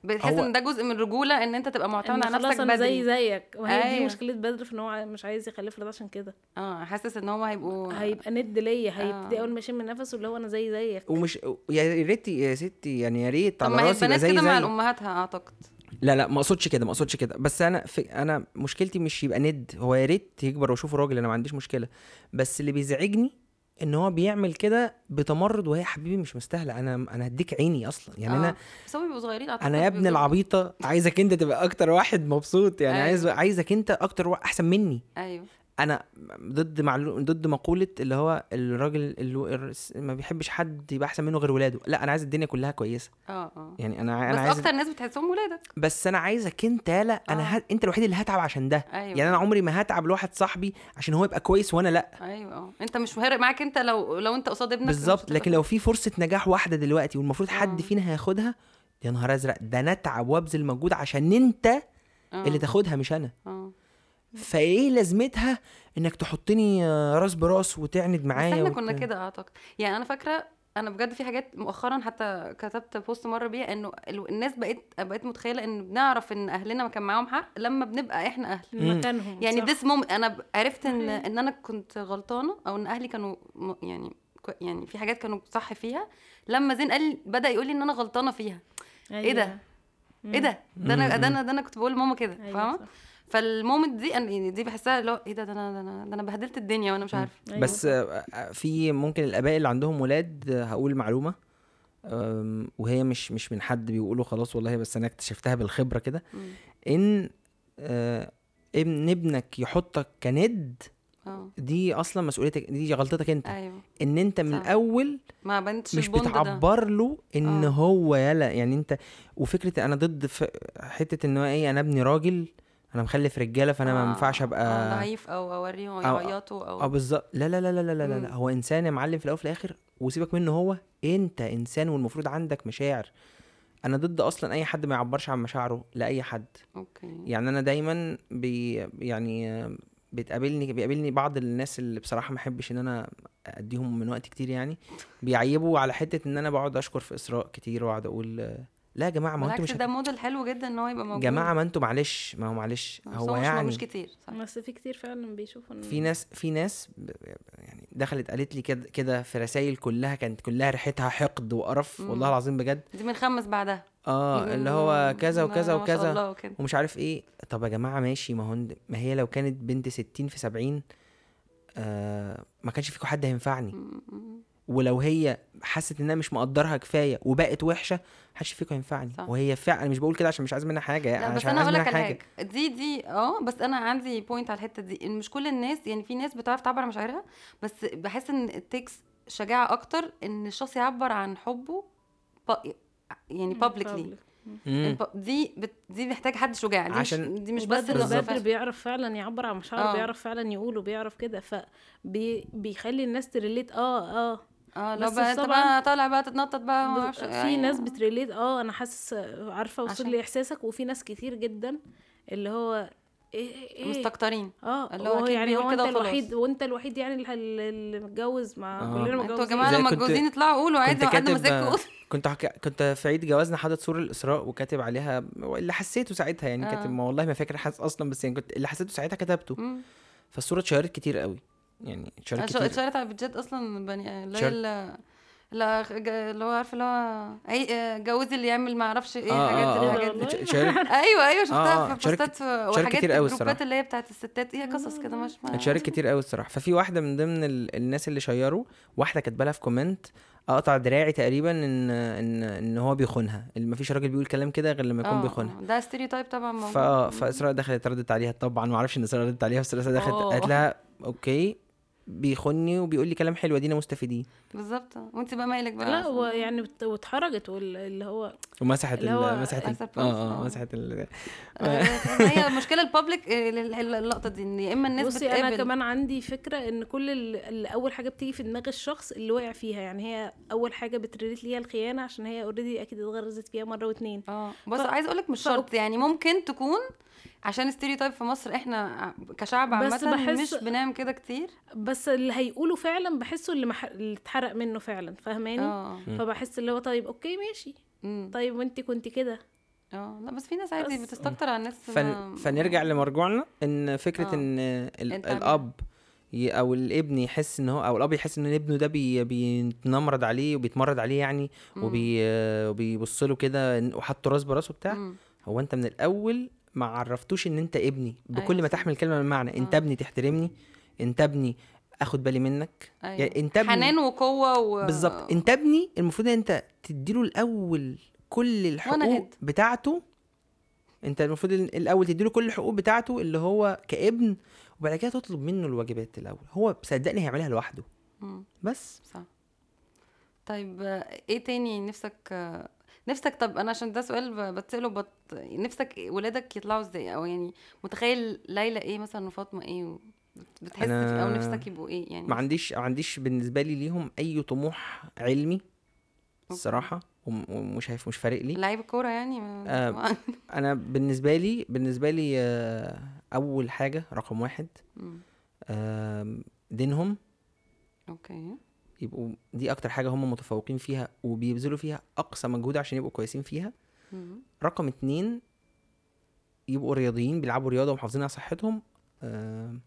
بتحس هو- إن ده جزء من الرجوله إن أنت تبقى معتمد على نفسك أنا زي بدري زيك. وهي دي أيوة. مشكلة بدر في إن هو مش عايز يخلف ولاد عشان كده. آه حاسس إن هم هيبقوا هيبقى ند ليا هيبتدي آه. أول ما يشم نفسه اللي هو أنا زي زيك. ومش يا ريت يا ستي يعني يا ريت طب على ما هي راسي يبقى البنات زي كده مع زي الامهاتها أعتقد. لا لا ما أقصدش كده ما أقصدش كده. بس أنا في أنا مشكلتي مش يبقى ند هو يا ريت يكبر واشوفه راجل أنا ما عنديش مشكلة. بس اللي بيزعجني إن هو بيعمل كده بتمرد وهي حبيبي مش مستاهلة. أنا أنا هديك عيني أصلا. يعني أنا آه. بس هم بيبقوا صغيرين أنا يا ابن العبيطة عايزك أنت تبقى أكتر واحد مبسوط. يعني أيوة. عايز عايزك أنت أكتر واحد أحسن مني. أيوه. أنا ضد معلو... ضد مقولة اللي هو الراجل اللي ما بيحبش حد يبقى أحسن منه غير ولاده. لا أنا عايز الدنيا كلها كويسة. آه آه. يعني أنا بس أنا عايز أكتر ناس بتحسهم ولادك بس أنا عايزك أنت لا أنا آه. ه... أنت الوحيد اللي هتعب عشان ده. أيوه. يعني أنا عمري ما هتعب لواحد صاحبي عشان هو يبقى كويس وأنا لا. أيوه آه. أنت مش فارق معاك أنت لو لو أنت قصاد ابنك بالظبط. لكن لو في فرصة نجاح واحدة دلوقتي والمفروض آه. حد فينا هياخدها يا نهار أزرق ده أنا أتعب وأبذل مجهود عشان أنت آه. اللي تاخدها مش أنا. آه. فإيه لازمتها إنك تحطني راس برأس وتعند معايا إحنا كنا كده أعتقد. يعني أنا فاكرة أنا بجد في حاجات مؤخرا حتى كتبت post مرة بيها إنه ال- الناس بقت بقيت متخيلة إن بنعرف إن أهلنا ما كان معاهم حق لما بنبقى إحنا أهل. مكانهم يعني صح. this moment أنا عرفت إن. إن أنا كنت غلطانة أو إن أهلي كانوا م- يعني كو- يعني في حاجات كانوا صح فيها. لما زين قال بدأ يقول لي إن أنا غلطانة فيها. إيه ده؟ إيه ده؟ ده أنا ده أنا ده أنا كنت بقول لماما كده أيوة فاهمة. فالمومنت دي أنا- يعني دي بحسها اللي هو إيه ده ده أنا ده أنا ده أنا بهدلت الدنيا وأنا مش عارفه أيوة بس. آه، في ممكن الآباء اللي عندهم ولاد هقول معلومة وهي مش مش من حد بيقوله خلاص والله بس أنا اكتشفتها بالخبرة كده. إن آه، ابن ابنك يحطك كند آه دي أصلا مسؤوليتك دي غلطتك أنت أيوه إن أنت من صح. الأول ما بنتش مش بتعبر له إن آه. هو يلا يعني أنت وفكرة أنا ضد حتة إن هو إيه أنا ابني راجل أنا مخلف رجالة فأنا ما آه، ينفعش آه، ابقى ضعيف أو اوريهم أو- يعيطوا آه أو بالظبط. لا لا لا لا لا لا, لا. هو إنسان يا معلم في الأول وفي الآخر وسيبك منه هو أنت إنسان والمفروض عندك مشاعر. أنا ضد أصلا أي حد ما يعبرش عن مشاعره لأي حد. okay. يعني أنا دايما بي يعني آه، بتقابلني بيقابلني بعض الناس اللي بصراحة ما أحبش إن أنا أديهم من وقت كتير يعني بيعيبوا على حتة إن أنا بقعد أشكر في إسراء كتير وأقعد أقول آه، لا يا جماعة ما أنتوا مش ده. موديل حلو جدا إن هو يبقى موجود جماعة ما أنتوا معلش ما هو معلش بس هو يعني مش كتير صح بس في كتير فعلا بيشوفوا إن- في ناس في ناس ب- يعني دخلت قالت لي كده كده في رسائل كلها كانت كلها ريحتها حقد وقرف مم. والله العظيم بجد دي بنخمس بعدها آه اللي هو. كذا وكذا وكذا ومش عارف إيه طب يا جماعة ماشي ما هو ما هي لو كانت بنت 60 في 70 آه ما كانش فيكم حد هينفعني مم. ولو هي حست إنها مش مقدرها كفاية وبقت وحشة محدش فيكم هينفعني صح. وهي فعلا أنا مش بقول كده عشان مش عايز منها حاجة لا يعني بس عشان أنا هقول لك حاجة. دي دي آه بس أنا عندي بوينت على الحتة دي. إن مش كل الناس يعني في ناس بتعرف تعبر عن مشاعرها بس بحس إن التكس شجاعة أكتر إن الشخص يعبر عن حبه ب- يعني. الب- دي بت... دي محتاج حد شجاع. دي عشان- مش دي مش بس. بدر بيعرف فعلا يعبر عن مشاعره آه. بيعرف فعلا يقول وبيعرف كده فبيخلي الناس تريليت. آه آه. آه لو بس بقى انت طبعاً- بقى طالع بقى تتنطط بقى أعرفش في ناس بتريليت آه أنا حاسس عارفة اوصل عشان- لي احساسك وفي ناس كتير جدا اللي هو إيه إيه مستكترين آه اللي هو يعني هو انت. الوحيد وانت الوحيد يعني اللي- متجوز مع آه. كلنا أنتوا متجوزين يا جماعة لما كنت- متجوزين اطلعوا قولوا عادي كنت ما حد ماسككوا كنت حك... كنت في عيد جوازنا حاطط صورة الإسراء وكاتب عليها اللي حسيته ساعتها يعني آه. كاتب ما والله ما فاكر حاسس أصلا بس يعني كنت اللي حسيته ساعتها كتبته مم. فالصورة اتشهرت كتير قوي يعني كتير. اتشهرت على البيتجات أصلا بني اللي هي لا اللي هو عارفة اللي هو اي آه، جوزي اللي يعمل ما أعرفش إيه آه حاجات آه الحاجات آه دي. اتشهرت أيوه أيوه شفتها آه، في بوستات وحاجات كتير قوي جروبات الصراحة. اللي هي بتاعت الستات هي قصص كده مش اتشهرت كتير قوي الصراحة. ففي واحدة من ضمن ال... الناس اللي شيروا واحدة كاتبة لها في comment اقطع دراعي تقريبا ان ان إن هو بيخونها. اللي مفيش راجل بيقول كلام كده غير لما يكون آه، بيخونها. آه، ده stereotype طبعا موجود. فا فإسراء دخلت ردت عليها طبعا ما أعرفش إن إسراء ردت عليها بس إسراء دخلت. قالت لها okay. بيخوني وبيقول لي كلام حلو ادينا مستفيدين. بالظبط. وانت بقى مالك بقى؟ لا هو يعني واتحرجت وال- اللي هو ومسحت اللي هو مسحت ال أكثر آه آه آه. مسحت ال آه، هي المشكلة ال public آه، ال- ال- اللقطة دي إن يا إما الناس بصي أنا بتقابل. كمان عندي فكرة إن كل ال- اللي أول حاجة بتيجي في دماغ الشخص اللي وقع فيها. يعني هي أول حاجة بت relate ليها الخيانة عشان هي already أكيد اتغرزت فيها مرة واتنين. آه. بص ف- عايز أقول لك مش شرط يعني ممكن تكون عشان stereotype في مصر إحنا كشعب بس عامة بحس- مش بنعمل كده كتير بس اللي هيقوله فعلا بحسه اللي, مح... اللي اتحرق منه فعلا فاهماني آه. فبحس اللي هو طيب okay ماشي مم. طيب وانت كنت كده آه لا بس في ناس عادي بس- بتستكتر على الناس فن ما- فنرجع لمرجوعنا إن فكرة آه. إن ال الأب ي- أو الابن يحس إن هو أو الأب يحس إن ابنه ده بي بيتنمرد عليه وبيتمرد عليه يعني. وبي وبيبص له كده وحط راس براسه بتاع مم. هو أنت من الأول ما عرفتوش إن أنت ابني بكل أيوة ما. تحمل كلمة من معنى أنت آه. ابني تحترمني أنت ابني آخد بالي منك أيوة. يعني أنت ابني حنان وقوة و... بالظبط أنت ابني المفروض إن أنت تديله الأول كل الحقوق. بتاعته أنت المفروض ال- الأول تديله كل الحقوق بتاعته اللي هو كابن وبعد كده تطلب منه الواجبات الأول هو صدقني هيعملها لوحده مم. بس صح طيب إيه تاني نفسك نفسك طب أنا عشان ده سؤال ب- بتسأله بط... نفسك ولادك يطلعوا إزاي؟ أو يعني متخيل ليلى إيه مثلا وفاطمة إيه؟ و... بتحس في... أو أنا نفسك يبقوا إيه يعني؟ ما عنديش ما عنديش بالنسبة لي ليهم أي طموح علمي الصراحة وم- ومش عارف مش فارق لي. لعيب الكورة يعني؟ آه، أنا بالنسبة لي بالنسبة لي آه، أول حاجة رقم واحد. آم، دينهم. okay. يبقوا دي أكتر حاجة هم متفوقين فيها وبيبذلوا فيها أقصى مجهود عشان يبقوا كويسين فيها. مم. رقم اتنين يبقوا رياضيين بيلعبوا رياضة ومحافظين على صحتهم. آم،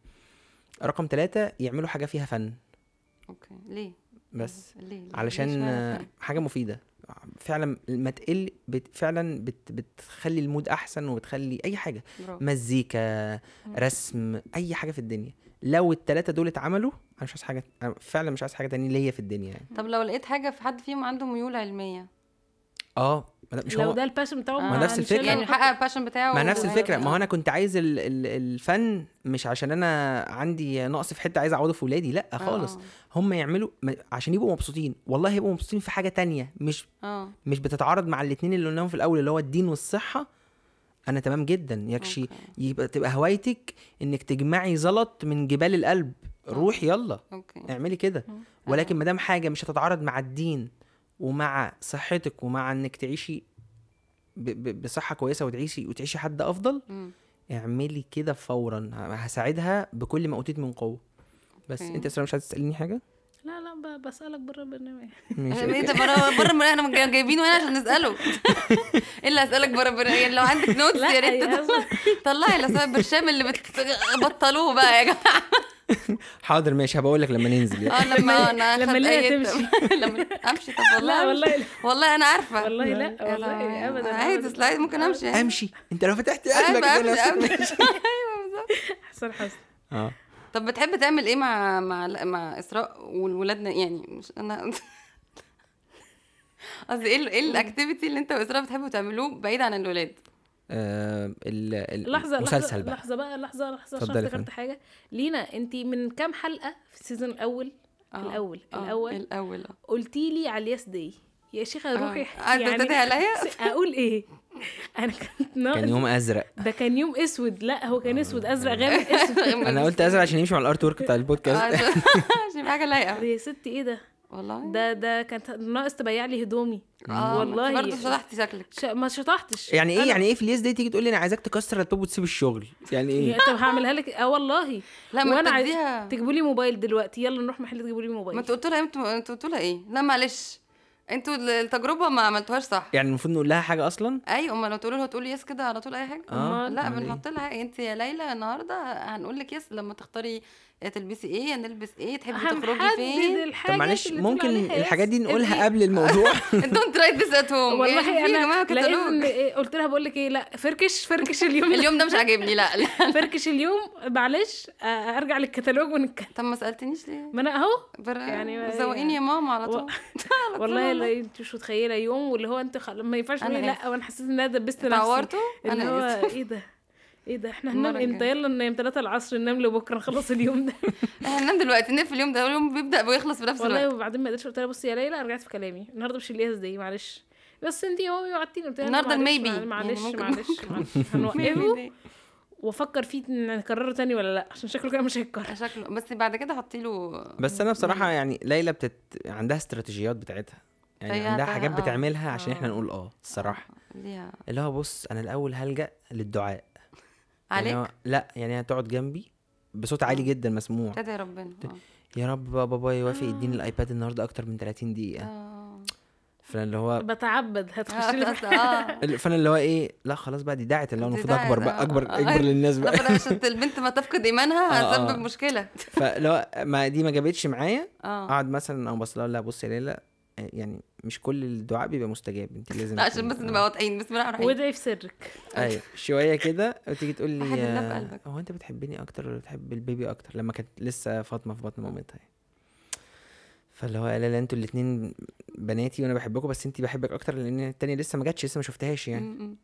رقم ثلاثة يعملوا حاجة فيها فن. okay. ليه؟ بس. ليه, ليه؟ ليه علشان آه، فن؟ حاجة مفيدة. فعلا ما تقل بت فعلا بت بتخلي ال mood أحسن وبتخلي أي حاجة. مزيكا رسم أي حاجة في الدنيا. لو التلاتة دول اتعملوا أنا مش عايز حاجة أنا فعلا مش عايز حاجة تانية ليا في الدنيا يعني. طب لو لقيت حاجة في حد فيهم عنده ميول علمية؟ آه ما ده- مش لو هو ده ال passion بتاعه ما نفس الفكرة. يعني حقق ال passion بتاعه ما نفس الفكرة. ما هو آه. أنا كنت عايز ال ال الفن مش عشان أنا عندي نقص في حتة عايز أعوضه في ولادي لأ خالص. آه هم يعملوا عشان يبقوا مبسوطين. والله يبقوا مبسوطين في حاجة تانية مش آه. مش بتتعارض مع الاتنين اللي قلناهم في الأول اللي هو الدين والصحة أنا تمام جدا. يكشي okay. يبقى تبقى هوايتك إنك تجمعي زلط من جبال الألب. روح يلا. okay. اعملي كده. ولكن ما دام حاجة مش هتتعارض مع الدين ومع صحتك ومع إنك تعيشي ب- ب- بصحة كويسة وتعيشي وتعيشي حد أفضل مم. اعملي كده فورا. هساعدها بكل ما أوتيت من قوة. بس okay. أنت اسراء مش عايز تسأليني حاجة؟ لا لا ب- بسألك بره البرنامج. ده بره بره جاي- جايبينه هنا عشان نسأله إيه اللي هسألك بره المرايه يعني لو عندك notes يا ريت طلعي الاسباب برشام اللي بتبطلوه بقى يا جماعة حاضر ماشي هبقول لك لما ننزل يعني. آه لما أنا لما أي- تمشي. لما أمشي طب والله لا أمشي. والله لا. والله أنا عارفة والله لا والله. ابدا عادي أبداً. slide ممكن أمشي. أمشي أنت لو فتحت قلبك. ماشي. أيوه بالظبط حسن حسن آه طب بتحب تعمل إيه مع مع مع إسراء والولاد يعني مش أنا قصدي إيه ال- إيه ال activity اللي أنت وإسراء بتحبوا تعملوه بعيد عن الولاد؟ آه، ال- ال- لحظة المسلسل لحظة بقى. لحظة بقى لحظة لحظة عشان اتفضلي يا افتكرت فندم. حاجة. لينا انت من كام حلقة في ال season الأول؟ آه، الأول آه، الأول. الأول آه. قلتي لي على ال yes day. يا شيخة روحي قاعدة تدعي عليا؟ أقول إيه؟ أنا كنت ناقص. كان يوم أزرق. ده كان يوم أسود. لا هو كان أسود. أزرق غامق أسود. أنا قلت أزرق عشان يمشي مع ال artwork بتاع البودكاست. عشان يبقى حاجة لايقة. يا ستي إيه ده؟ والله. ده ده كانت ناقص تبيع لي هدومي. آه والله. برضه شطحتي شكلك. ش... ما شطحتش. يعني إيه؟ أنا- يعني إيه في ال yes day تيجي تقول لي أنا عايزاك تكسر اللابتوب وتسيب الشغل؟ يعني إيه؟ طب هعملها لك. آه والله. لا ما وأنا عايز تجيبوا لي موبايل دلوقتي. يلا نروح محل تجيبوا لي ما موبايل. أنتوا قلتوا لها أنتوا أنتوا قلتوا لها إيه؟ لا معلش. أنتوا التجربة ما عملتوهاش صح. يعني المفروض نقول لها حاجة أصلا؟ أيوه أمال لو تقولوا لها تقولي yes كده على طول أي حاجة. آه. لا إيه؟ بنحط لها انت يا ليلى النهارده هنقول لك yes لما تختاري تلبسي إيه نلبس إيه تحبي تخرجي فين؟ الحاجات طب معلش ممكن عليها الحاجات دي. نقولها إيه؟ قبل الموضوع؟ don't write this at home والله يا جماعة كتالوج. إيه قلت لها بقول لك إيه لا فركش فركش اليوم. اليوم ده مش عاجبني لا فركش اليوم معلش أرجع للكتالوج ونتكلم. طب ما سألتنيش ليه؟ ما أنا أهو. يعني زوقيني يا ماما على طول. والله لا انت مش متخيلة يوم واللي هو انت. ما ينفعش لأ. وأنا حسيت إن أنا دبست نفسي. اتعورتوا أنا إيه ده؟ إيه ده إحنا هننام إمتى. يلا ننام 3 العصر ننام لبكرة نخلص اليوم ده. إحنا هننام دلوقتي نقفل اليوم ده اليوم بيبدأ ويخلص في نفس والله الوقت. وبعدين ما قدرتش قلت لها بصي يا ليلى رجعت في كلامي. النهارده مش الياس دي معلش. بس انت هو وعدتيني. قلت لها النهاردة معلش، الميبي. يعني معلش ممكن- معلش معلش. هنوقفه وافكر فيه إن نكرره تاني ولا لا عشان شكله كده مش هيتكرر. شكله. بس بعد كده حطي له بس أنا بصراحة يعني ليلى بتت... عندها استراتيجيات بتاعتها. يعني عندها حاجات آه. بتعملها عشان إحنا آه. نقول آه الصراحة. اللي هو بص أنا الأول هلجأ للدعاء. يعني عليك؟ هو لا يعني هتقعد جنبي بصوت عالي جدا مسموع. ابتدى ربنا. يا رب بابا يوافق يديني الآيباد النهارده أكتر من 30 دقيقة. آه. فانا اللي هو بتعبد هتخش لي فأنا اللي هو إيه لا خلاص بقى دي دعت اللي هو المفروض أكبر بقى آه، أكبر آه، أكبر. للناس لا بقى عشان البنت ما تفقد إيمانها آه، هتسبب آه. مشكله فلو ما دي ما جابتش معايا. اقعد مثلا أو بص لها لا بص يا ليلى يعني مش كل الدعاء بيبقى مستجاب انت لازم لا عشان بس. نبقى واضحين بسم الله الرحمن الرحيم وادعي في سرك. أيوه. شوية كده وتيجي تقول لي. هو أنت بتحبني أكتر ولا بتحب البيبي أكتر؟ لما كانت لسه فاطمة في بطن مامتها يعني. فاللي هو لا لا أنتوا الاتنين بناتي وأنا بحبكم بس أنت بحبك أكتر لأن التانية لسه ما جاتش لسه ما شفتهاش يعني.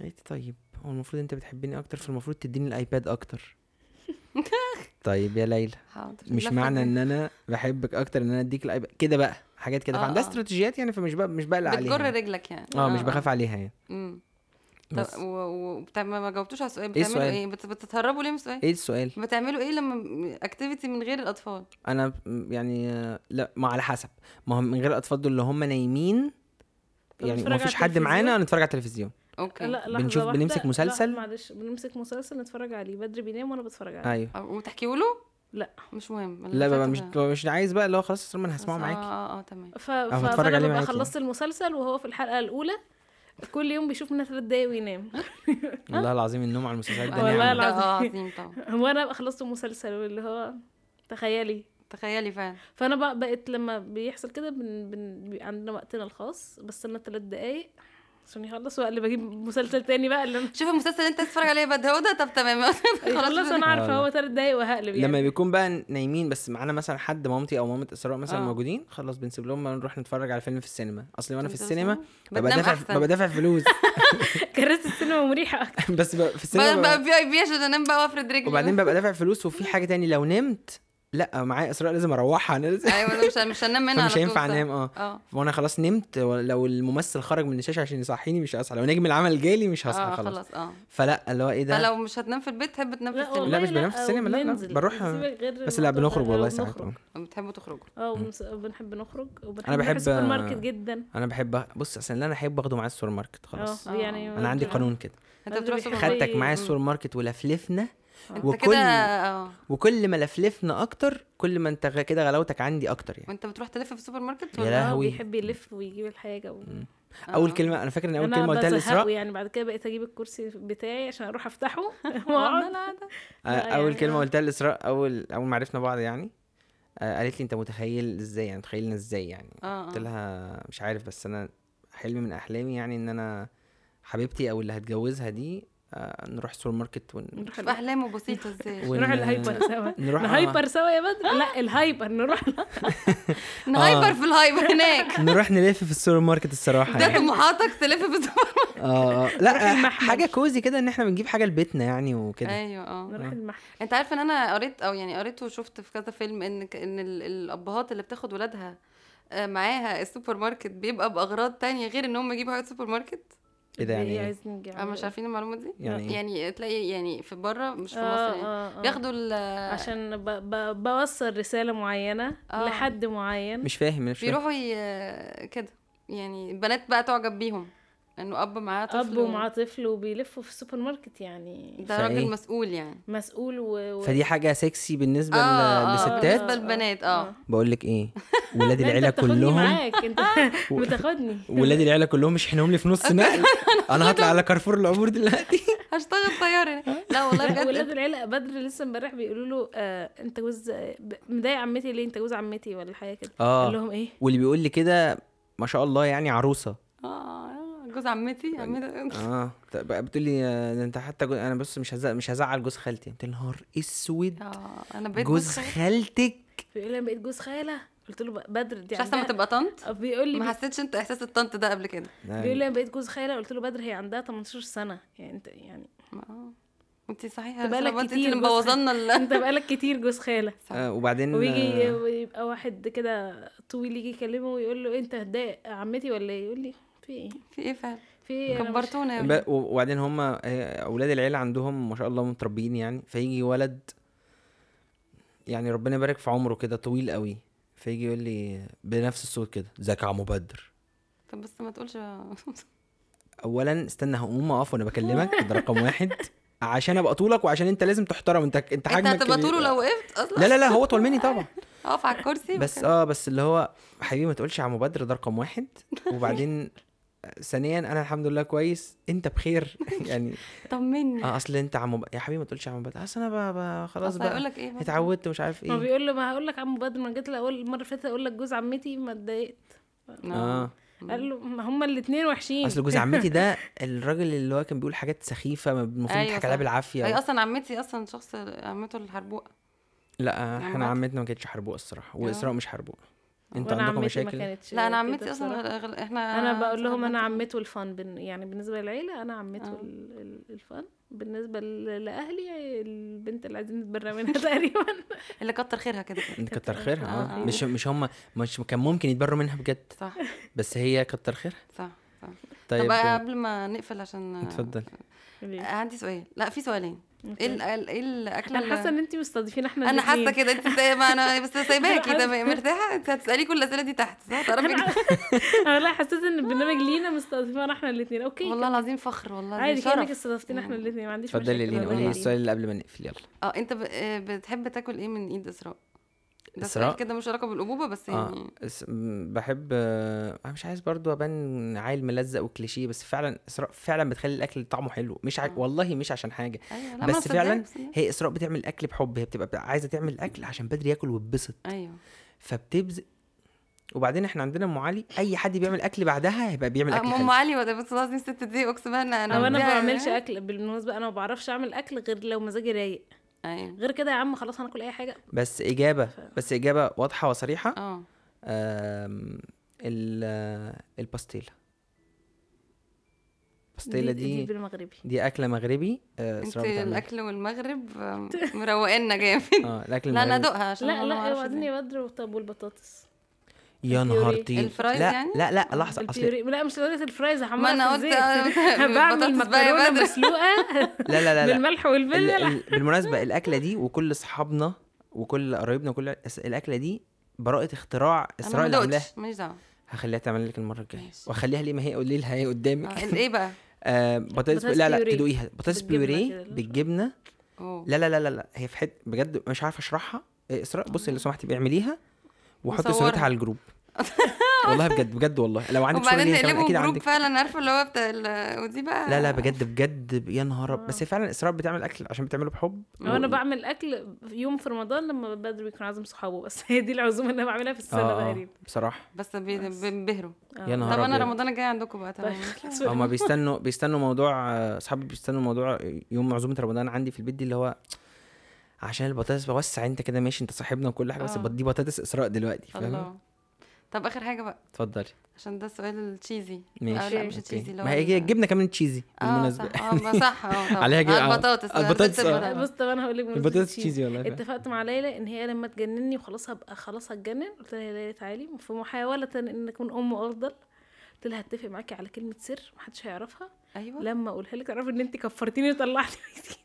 لي طيب هو المفروض أنت بتحبني أكتر فالمفروض تديني الآيباد أكتر. طيب يا ليلى. حاضر. مش معنى. إن أنا بحبك أكتر إن أنا أديك الآيباد. كده بقى. حاجات كده. آه، فعندها آه. استراتيجيات يعني فمش بقى مش بقلق عليها. بتجر. رجلك يعني. آه مش بخاف عليها يعني. امم بس. طب و... و... بتاع- ما جاوبتوش على السؤال. إيه بتعملوا السؤال؟ إيه؟ بت... بتتهربوا ليه من السؤال؟ إيه السؤال؟ بتعملوا إيه لما activity من غير الأطفال؟ أنا يعني آه، لا ما على حسب. ما هم من غير الأطفال دول اللي هم نايمين يعني ما فيش حد؟ معانا نتفرج على التلفزيون. okay. لا لحظة بنشوف- واحدة. بنمسك لا، مسلسل؟ معلش بنمسك مسلسل نتفرج عليه. بدري بينام وأنا بتفرج عليه. أيوه. وتحكيوا له لا. مش مهم. لا بقى مش مش عايز بقى اللي هو خلاص ما أنا هسمعه معاكي. آه آه تمام. ف... فانا ببقى. خلصت المسلسل وهو في الحلقة الأولى كل يوم بيشوف منها ثلاث دقايق وينام. والله العظيم النوم على المسلسلات ده والله العظيم. عظيم طبعا. وأنا بقى خلصت المسلسل واللي هو تخيلي. تخيلي فعلا. فأنا بقى بقيت لما بيحصل كده بن... بن... عندنا وقتنا الخاص بس أنا ثلاث دقايق. عشان يخلص وقت اللي بجيب مسلسل تاني بقى اللي شوف المسلسل اللي انت تتفرج عليه بعد هو ده؟ طب تمام. خلاص أنا عارفة آه. هو ثلاث دقايق وهقلب يعني. لما بيكون بقى نايمين بس معانا مثلا حد مامتي أو مامة إسراء مثلا آه. موجودين خلاص بنسيب لهم نروح نتفرج على فيلم في السينما. أصلي وأنا في السينما؟ ببقى دافع ببقى دافع فلوس. كراسة السينما مريحة أكتر. بس بقى في بقى السينما بقى ببقى- في أي بي عشان أنام بقى وافرد رجلي. وبعدين ببقى دافع فلوس وفي حاجة تاني لو نمت لا معايا إسراء لازم أروحها. أنا لازم أيوه أنا مش مش هنام منها على طول. هينفع. أنام آه. آه. وأنا خلاص نمت لو الممثل خرج من الشاشة عشان يصحيني مش هصحى لو نجم العمل جالي مش هصحى آه خلاص. خلاص آه. فلا اللي هو إيه ده؟ فلو مش هتنام في البيت تحب تنام في السينما. لا، مش بنام في السينما، لا، لا،. بروح- بس لا بنخرج والله ساعات. آه. بتحبوا تخرجوا. آه بنحب نخرج وبنحب أنا نروح بحب- السوبر ماركت جدا. أنا بحب بص اصل اللي أنا احب أخده معايا السوبر ماركت خلاص. آه يعني أنا عندي قانون كده. أنت بتروح خدتك معايا. السوبر ماركت ولفلفنا أنت وكل- كده آه وكل ما لفلفنا أكتر كل ما أنت كده غلاوتك عندي أكتر يعني وأنت بتروح تلف في السوبر ماركت يا ولا لهوي. بيحب يلف ويجيب الحاجة و... اول آه. كلمة أنا فاكر إن أول كلمة قلتها لإسراء يعني بعد كده بقيت أجيب الكرسي بتاعي عشان أروح أفتحه آه، واقعد. آه، لا أول يعني كلمة آه. قلتها لإسراء أول أول ما عرفنا بعض يعني آه، قالت لي أنت متخيل إزاي يعني متخيلنا إزاي يعني قلت لها مش عارف بس أنا حلم من أحلامي يعني إن أنا حبيبتي أو اللي هتجوزها دي آه، نروح السوبر ماركت ون... نروح أحلامه بسيطة إزاي. ون- نروح ال hyper سوا. نروح- ال hyper سوا يا بدر لا ال hyper نروح ن hyper في ال hyper هناك. نروح نلف في السوبر ماركت الصراحة ده يعني. طموحاتك تلف في السوبر آه آه. لا. حاجة cozy كده إن إحنا بنجيب حاجة لبيتنا يعني وكده. أيوه آه. نروح المحل أنت عارف إن أنا قريت أو يعني قريت وشفت في كذا فيلم إن إن ال- الأبهات اللي بتاخد ولادها آه، معاها السوبر ماركت بيبقى بأغراض تانية غير إن هم يجيبوا حاجة السوبر ماركت إيه ده يعني آه مش عارفين المعلومة دي يعني؟ يعني تلاقي يعني في بره مش في آه، مصر يعني آه، آه. بياخدوا ال عشان ب... ب... بوصل رسالة معينة آه. لحد معين مش فاهم مش فاهم بيروحوا ي... كده يعني البنات بقى تعجب بيهم انه أب معاه طفل أب ومعاه طفل وبيلفوا في السوبر ماركت يعني. ده فإيه؟ راجل مسؤول يعني. مسؤول و... و... فدي حاجة سكسي بالنسبة ل- آه لستات؟ بالنسبة للبنات آه. بقول لك إيه ولاد لا، العيلة انت بتاخدني كلهم معاك أنت بتاخدني. ولاد العيلة كلهم يشحنهم لي في نص نقل أنا هطلع على كارفور العبور دلوقتي. هشتغل طيار لا والله لا، ولاد بجد العيلة بدر لسه امبارح بيقولوا له آه أنت جوز مضايق عمتي ليه؟ أنت جوز عمتي ولا حاجة كده. قال آه لهم إيه؟ واللي بيقول لي كده ما شاء الله يعني عروسة. آه. جوز عمتي عمتي. آه. طب بقى بتقول لي آه، ده أنت حتى جو... أنا بص مش هزعل مش هزعل جوز خالتي. قلت لها نهار أسود. آه أنا بقيت جوز. خالتك؟ بيقول لي أنا بقيت جوز خالة. قلت له بدر دي مش احسن ما تبقى طنط؟ آه، بيقول لي ما حسيتش انت إحساس الطنط ده قبل كده. بيقول لي أنا بقيت جوز خالة. قلت له بدر هي عندها 18 سنة. يعني انت يعني آه. أنت صحيح أنت بقالك انت كتير اللي ال- أنت بقالك كتير جوز خالة. آه وبعدين ويجي آه، يبقى واحد كده طويل يجي يكلمه ويقول له أنت هتضايق عمتي ولا إيه؟ يقول لي في إيه؟ في إيه فعلا؟ في إيه؟ كبرتونا ولاد. وبعدين هم أولاد العيلة عندهم ما شاء الله متربيين يعني. فيجي ولد يعني ربنا يبارك في عمره كده طويل قوي. فيجي يقول لي بنفس الصوت كده ازيك يا عمو بدر. طب بس ما تقولش اولا استنى هقوم اقف وأنا بكلمك ده رقم واحد. عشان أبقى طولك وعشان أنت لازم تحترم أنت أنت أنت حجمك هتبقى كبير. طوله لو وقفت أصلا؟ لا لا لا هو طول مني طبعا. أقف على الكرسي بس. آه بس اللي هو حبيبي ما تقولش يا عمو بدر ده رقم واحد. وبعدين ثانيا أنا الحمد لله كويس. أنت بخير. يعني طمني. آه أصل أنت عمو ب... يا حبيبي ما تقولش عمو بدر أصل أنا ب... ب... خلاص بقى لك إيه؟ بقى؟ اتعودت ومش عارف ما إيه. بيقول له ما هقول لك عمو بدر ما جيت الأول المره اللي فاتت أقول لك جوز عمتي ما اتضايقت. آه. قال له ما هما الاثنين وحشين. أصل جوز عمتي ده الراجل اللي هو كان بيقول حاجات سخيفة ما المفروض أيوة يضحك عليها. بالعافية. هي أصلا عمتي أصلا شخص عمته الحربوقة. لا إحنا. عمتنا ما كانتش حربوقة الصراحة وإسراء مش حربوقة. وأنا عندكم ما مشاكل؟ كانتش لا أنا عمتي. أصلا غل- إحنا أنا بقول لهم أنا عمته الفن بن يعني بالنسبة للعيلة أنا عمته آه. ال- ال- الفن بالنسبة لأهلي البنت اللي عايزين نتبرى منها تقريبا. اللي كتر خيرها كده. انت كتر خيرها آه، آه آه. مش مش هم مش كان ممكن يتبروا منها بجد. صح. بس هي كتر خيرها؟ صح صح. طيب. طب آه، قبل ما نقفل عشان اتفضل. عندي سؤال. لا في سؤالين. إيه إيه الأكل أنا حاسة إن انت مستضيفين إحنا أنا حاسة. كده. انت ما أنا بس سايباكي. ده مرتاحة؟ أنت هتسألي كل الأسئلة دي تحت صح؟ تعرفي؟ أنا لا حسيت إن البرنامج لينا مستضيفين إحنا الاثنين okay والله العظيم فخر والله دي عادي. كأنك استضفتينا إحنا الاثنين ما عنديش اتفضلي مشاكل. لينا قولي. السؤال اللي قبل ما نقفل. يلا. آه أنت ب... آه، بتحب تاكل إيه من إيد إسراء؟ ده؟ سؤال كده مش علاقة بالأبوبة بس آه. يعني اس- م- بحب آه، أنا مش عايز برضو أبان عيل ملزق وكليشيه بس فعلا إسراء فعلا بتخلي الأكل طعمه حلو. مش ع... آه. والله مش عشان حاجة. لا ما بس فعلا. هي إسراء بتعمل أكل بحب. هي بتبقى عايزة تعمل أكل عشان بدري ياكل ويتبسط. أيوه. فبتبذل وبعدين إحنا عندنا أم علي أي حد بيعمل أكل بعدها هيبقى بيعمل آه، أكل أم علي وده بس لازم الست دي أقسم بالله أنا ما بديها- بعملش أكل. بالمناسبة أنا ما بعرفش أعمل أكل غير لو مزاجي رايق. أيوه. غير كده يا عم خلاص هناكل أي حاجة. بس إجابة بس إجابة واضحة وصريحة. آه. الباستيلا. الباستيلا دي, دي دي بالمغربي. دي اكله مغربي آه، أنت. الأكل والمغرب آه، مروقنا جامد. آه الأكل لا أنا أدوقها عشان لا لا. يا بدر طب والبطاطس. يا نهار. طين ال fries لا يعني؟ لا لا لحظة أصل ال purée لا مش لدرجة ال fries ما هحمرها في قلت- بعمل مكرونه. مسلوقة لا لا لا. بالملح ال- والفلفل ال- بالمناسبة الأكلة دي وكل أصحابنا وكل قرايبنا وكل الأكلة دي براءة اختراع أنا إسراء اللي عاملاها دقتش ماليش دعوة هخليها تعمل لك المرة الجاية. وأخليها ليه ما هي قولي لها هي قدامك آه، إيه بقى آه بطاطس لا لا. تدوقيها بطاطس purée كده. بالجبنة. لا لا لا لا. هي في حتة بجد مش عارف أشرحها إيه، إسراء بصي لو سمحتي بيعمليها وحطي. صورتها على ال group والله بجد بجد والله. لو عندك صوره وبعدين كمان تقلبوا أكيد group عندك. فعلا عارفة اللي هو بتاع ال- ودي بقى لا لا بجد بجد يا نهار أب- بس هي فعلا إسراء بتعمل أكل عشان بتعمله بحب؟ وأنا بعمل أكل يوم في رمضان لما بدر بيكون عازم صحابه بس. هي دي العزومة اللي أنا بعملها في السنة آه آه، تقريبا. بصراحة. بس بي- بينبهروا يا نهار طب أنا. رمضان الجاي عندكم بقى تمام. هما بيستنوا بيستنوا موضوع آه، اصحابي بيستنوا موضوع يوم عزومة رمضان عندي في البيت دي اللي هو عشان البطاطس بوسع أنت كده ماشي أنت صاحبنا وكل حاجة بس آه. دي بطاطس إسراء دلوقتي فاهم؟ الله. طب آخر حاجة بقى. اتفضلي. عشان ده السؤال ال cheesy ماشي. آه لا مش. ال cheesy هو ما هي الجبنه كمان cheesy آه بالمناسبة. صح. آه صح. آه طبعا. عليها على آه. البطاطس. البطاطس، آه. بص طب أنا هقول لك البطاطس. cheesy والله. اتفقت مع ليلى إن هي لما تجنني وخلاص هبقى خلاص هتجنن. قلت لها يا ليلى تعالي. في محاولة إن اكون أم أفضل. قلت لها هتفق معاكي على كلمة سر محدش هيعرفها. أيوه. لما اقولها لك تعرفي إن انت كفرتيني وطلعتي.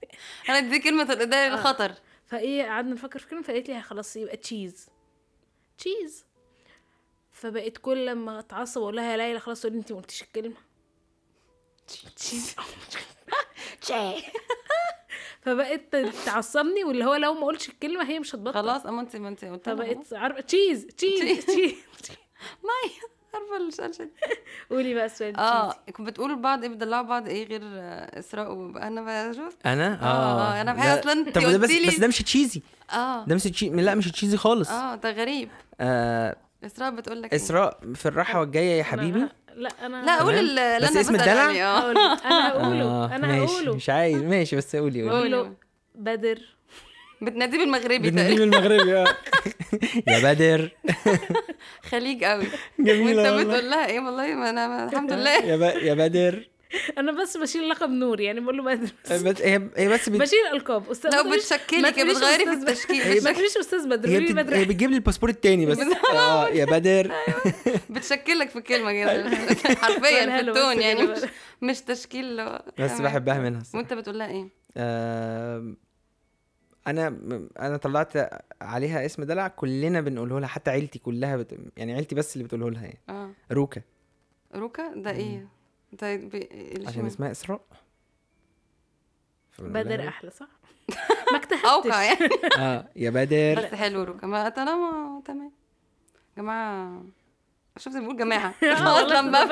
أنا دي كلمة ده آه. الخطر. فإيه قعدنا نفكر في كلمه فقالت لي خلاص يبقى cheese تشيز فبقيت كل لما اتعصب أقول لها يا ليلى خلاص تقول لي انت ما قلتيش الكلمة. فبقت تعصبني واللي هو لو ما قلتش الكلمة هي مش هتبطل. خلاص أما انت ما انت قلت. فبقيت عارفه تشيز تشيز تشيز ماي عارفة الشرشة قولي بقى السؤال آه كنت بتقولوا لبعض إيه بتدلعوا بعض إيه غير آه، إسراء وبقى أنا شفت؟ أنا؟ آه، أنا بحب لا، أصلاً أنت طب ده بس ده مش تشيزي آه. ده مش تشيزي لا مش تشيزي خالص. آه ده غريب. آه إسراء بتقول لك إيه؟ إسراء في الراحة والجاية يا حبيبي؟ لا أنا لا قول تمام. اللي بس أنا اسم الدلع؟ آه. هقول- أنا هقوله. آه، أنا ماشي. هقوله. مش عايز. ماشي بس قولي قولي. بدر. بتناديه بالمغربي بنجيب تقريبا. المغربي آه. يا بدر. خليج قوي. جميلة وأنت. بتقول لها إيه؟ والله ما أنا ما الحمد لله. يا ب... يا بدر. أنا بس بشيل لقب نور يعني بقول له بدر بس. هي هي بس بت... بشيل ألقاب. أستاذ لو ما تقوليش- بتشكلي ما كده تقوليش بتغيري في. التشكيل. ما تقوليش أستاذ بدر هي. بدر هي بتجيب لي الباسبور التاني بس. آه يا بدر. بتشكلك في الكلمة كده. حرفيا في التون يعني مش. مش تشكيل اللي هو بس. بحبها منها. وأنت بتقول لها إيه؟ أنا أنا طلعت عليها اسم دلع كلنا بنقوله لها حتى عيلتي كلها بت... يعني عيلتي بس اللي بتقوله لها يعني. آه. روكا. روكا؟ ده إيه؟ اللي عشان اسمه؟ اسمها إسراء. بدر. أحلى صح؟ ما أوقع اجتهدتش يعني. آه يا بدر. بس حلو روكا. ما طالما تمام. جماعة شفت بقول جماعة. آه، أصلا بقى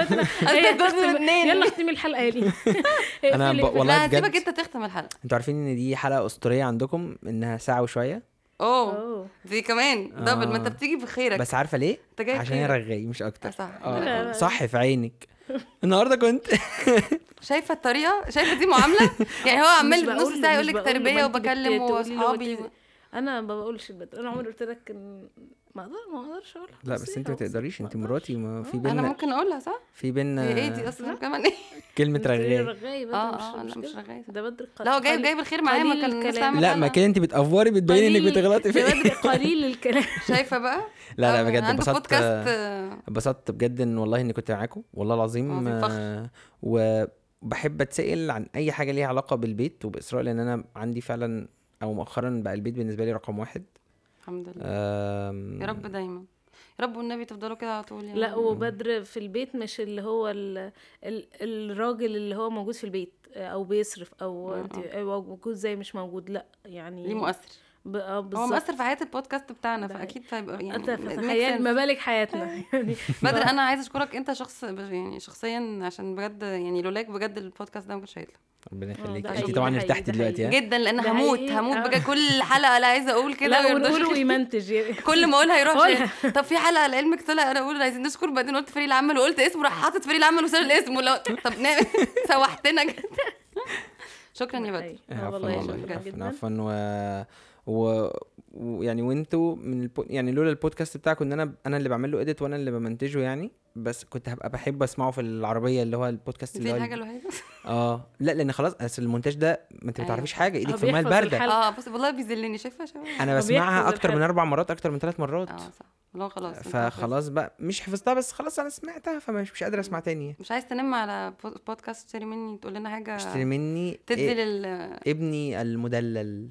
انت تختم- الاثنين يلا اختمي الحلقة يا لي ب- والله لا بجد. هسيبك انت تختم الحلقة. أنتوا عارفين إن دي حلقة أسطورية عندكم إنها ساعة وشوية؟ أوه. أوه. دي كمان. دبل ما أنت آه. بتيجي بخيرك. بس عارفة ليه؟ أنت جاي عشان هي بخيرك. رغاي مش أكتر. آه، صح. لا. صح في عينك. النهارده كنت شايفة الطريقة؟ شايفة دي معاملة؟ يعني هو عمال نص ساعه يقول لك تربية وبكلم واصحابي أنا ما بقولش البدر أنا عمري قلت لك إن ما أقدر ما أقدرش أقولها. لا بس أنت ما تقدريش. أنت مراتي ما في أنا بينا ممكن أقولها صح؟ في بينا هي إيه دي أصلا كمان إيه؟ كلمة أقدرش. رغاي رغاي بدر آه مش آه لا مش. رغاية. ده بدر قل- لا هو جايب قليل- جايب الخير معايا ما قليل كان لا. ما كده انت بتأفوري بتبيني إنك قليل- بتغلطي ده فيا. بدر قليل الكلام. شايفة بقى؟ لا لا آه، بجد اتبسطت آه، اتبسطت بجد إن والله إني كنت معاكم. والله العظيم. آه، وبحب أتسأل عن أي حاجة ليها علاقة بالبيت وبإسراء لأن أنا عندي فعلا أو مؤخرا بقى البيت بالنسبة لي رقم واحد. الحمد لله. آم، يا رب دايما. يا رب والنبي تفضلوا كده على طول يعني. لا وبدر في البيت مش اللي هو ال... ال... الراجل اللي هو موجود في البيت أو بيصرف أو آه، أنت أو موجود زي مش موجود. لا يعني ليه مؤثر؟ ب... آه هو مؤثر في حياة البودكاست بتاعنا ده فأكيد فيبقى يعني تخيل sense. مبالغ حياتنا. يعني بدر أنا عايزة أشكرك. أنت شخص يعني شخصيا عشان بجد يعني لولاك بجد البودكاست ده ما كانش هيطلع ربنا يخليك ده انت طبعا ارتحتي دلوقتي ها؟ جدا لأن هموت حقيقي. هموت آه. بجد كل حلقة أنا عايزة أقول كده لا ويرضاش. ونقول ويمنتج يعني كل ما أقولها يروح. طب في حلقة لعلمك طلع أنا أقول عايزين نشكر بعدين قلت فريق العمل وقلت اسمه راح حاطط فريق العمل وسال الاسم ولو طب نعمل سوحتنا كده. شكرا يا بدر. آه عفوا والله شكرا عفوا جدا. عفوا و... و... ويعني وانتوا من البو... يعني لولا البودكاست بتاعكم ان أنا أنا اللي بعمل له اديت وأنا اللي بمنتجه يعني بس كنت هبقى بحب اسمعه في العربية اللي هو البودكاست اللي هو الحاجة الوحيدة آه لا لأن خلاص أصل المونتاج ده ما انت ما أيوة. تعرفيش حاجة إيدك في الميه البارده. آه بص والله بيذلني شايفة شايفه أنا بسمعها أكتر من. أربع مرات أكتر من ثلاث مرات آه صح لا خلاص فخلاص بقى مش حفظتها بس خلاص أنا سمعتها فمش مش قادر أسمع تاني مش عايز تنم على بو- بودكاست تشتري مني تقول لنا حاجة اشتري مني تدي إيه لل ابني المدلل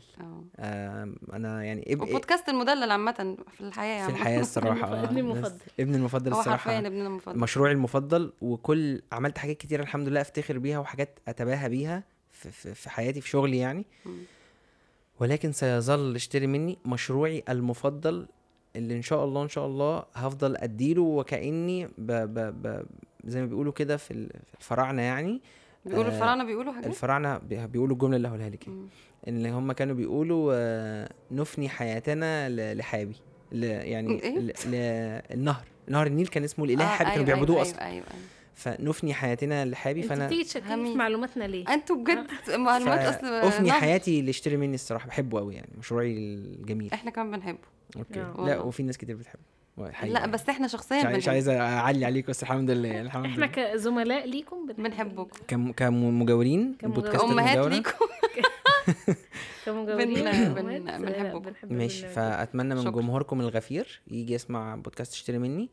آه أنا يعني. وبودكاست المدلل عامة في الحياة في عامة. الحياة الصراحة آه. ابني بس- المفضل. ابني المفضل حرفيا ابننا المفضل مشروعي المفضل وكل عملت حاجات كتير الحمد لله افتخر بيها وحاجات أتباهى بيها في, في, في حياتي في شغلي يعني. ولكن سيظل اشتري مني مشروعي المفضل اللي إن شاء الله إن شاء الله هفضل أديله وكأني ب ب ب زي ما بيقولوا كده في ال- في الفراعنة يعني بيقولوا آه، الفراعنة بيقولوا حاجات الفراعنة بي- بيقولوا الجملة اللي هقولها لك ان هم كانوا بيقولوا آه، نفني حياتنا لحابي ل- يعني إيه؟ ل- ل- النهر نهر النيل كان اسمه الإله آه، حابي كانوا أيوة، بيعبدوه أيوة، أصلا أيوه أيوه, أيوة. فنفني حياتنا لحابي فأنا بتيجي تشككي همي. في معلوماتنا ليه أنتوا بجد معلومات أصل أفني نهر. حياتي اللي اشتري مني الصراحة بحبه قوي يعني مشروعي الجميل إحنا كمان بنحبه أوكي آه. لا. وفي ناس كتير بتحبه لا يعني. بس إحنا شخصيا مش عايز- مش بنحبه عايز أعلي عليك بس الحمد لله الحمد إحنا لله كزملاء ليكم بنحب- بنحبكم كم كمجاورين كمجاورين. أمهات. ليكم كمجاورين بنحبكم. بنحب ماشي. فأتمنى من. جمهوركم الغفير يجي يسمع بودكاست اشتري مني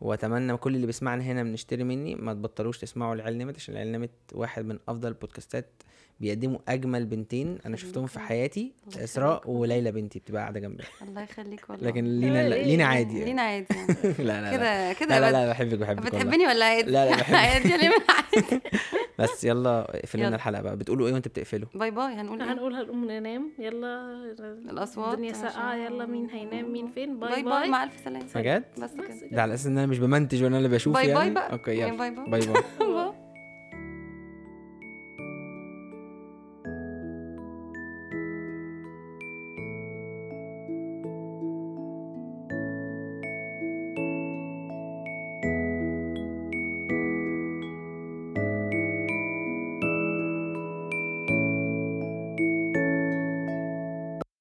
وأتمنى كل اللي بيسمعنا هنا من اشتري مني ما تبطلوش تسمعوا العيال نمت عشان العيال نمت واحد من أفضل البودكاستات بيقدموا أجمل بنتين أنا شفتهم في. حياتي إسراء. وليلى بنتي بتبقى قاعدة جنبي. الله يخليك والله. لكن لينا إيه؟ لينا عادي يعني. لينا عادي يعني. لا لا لا. كده كده لا لا, بحبك بحبك بتحبني ولا عادي؟ لا، لا، بحبك. بس يلا اقفل لنا. الحلقة بقى. بتقولوا إيه وأنت بتقفلوا؟ bye bye هنقول إيه؟ هنقول هنقوم ننام. يلا. الأصوات الدنيا عشان- يلا مين هينام مين فين؟ bye bye bye, bye مع ألف سلامة. بجد؟ بس بس كده. ده على أساس إن أنا مش بمنتج وأنا اللي بشوف bye bye يعني؟ بقى. أوكي يلا. باي باي. باي. باي.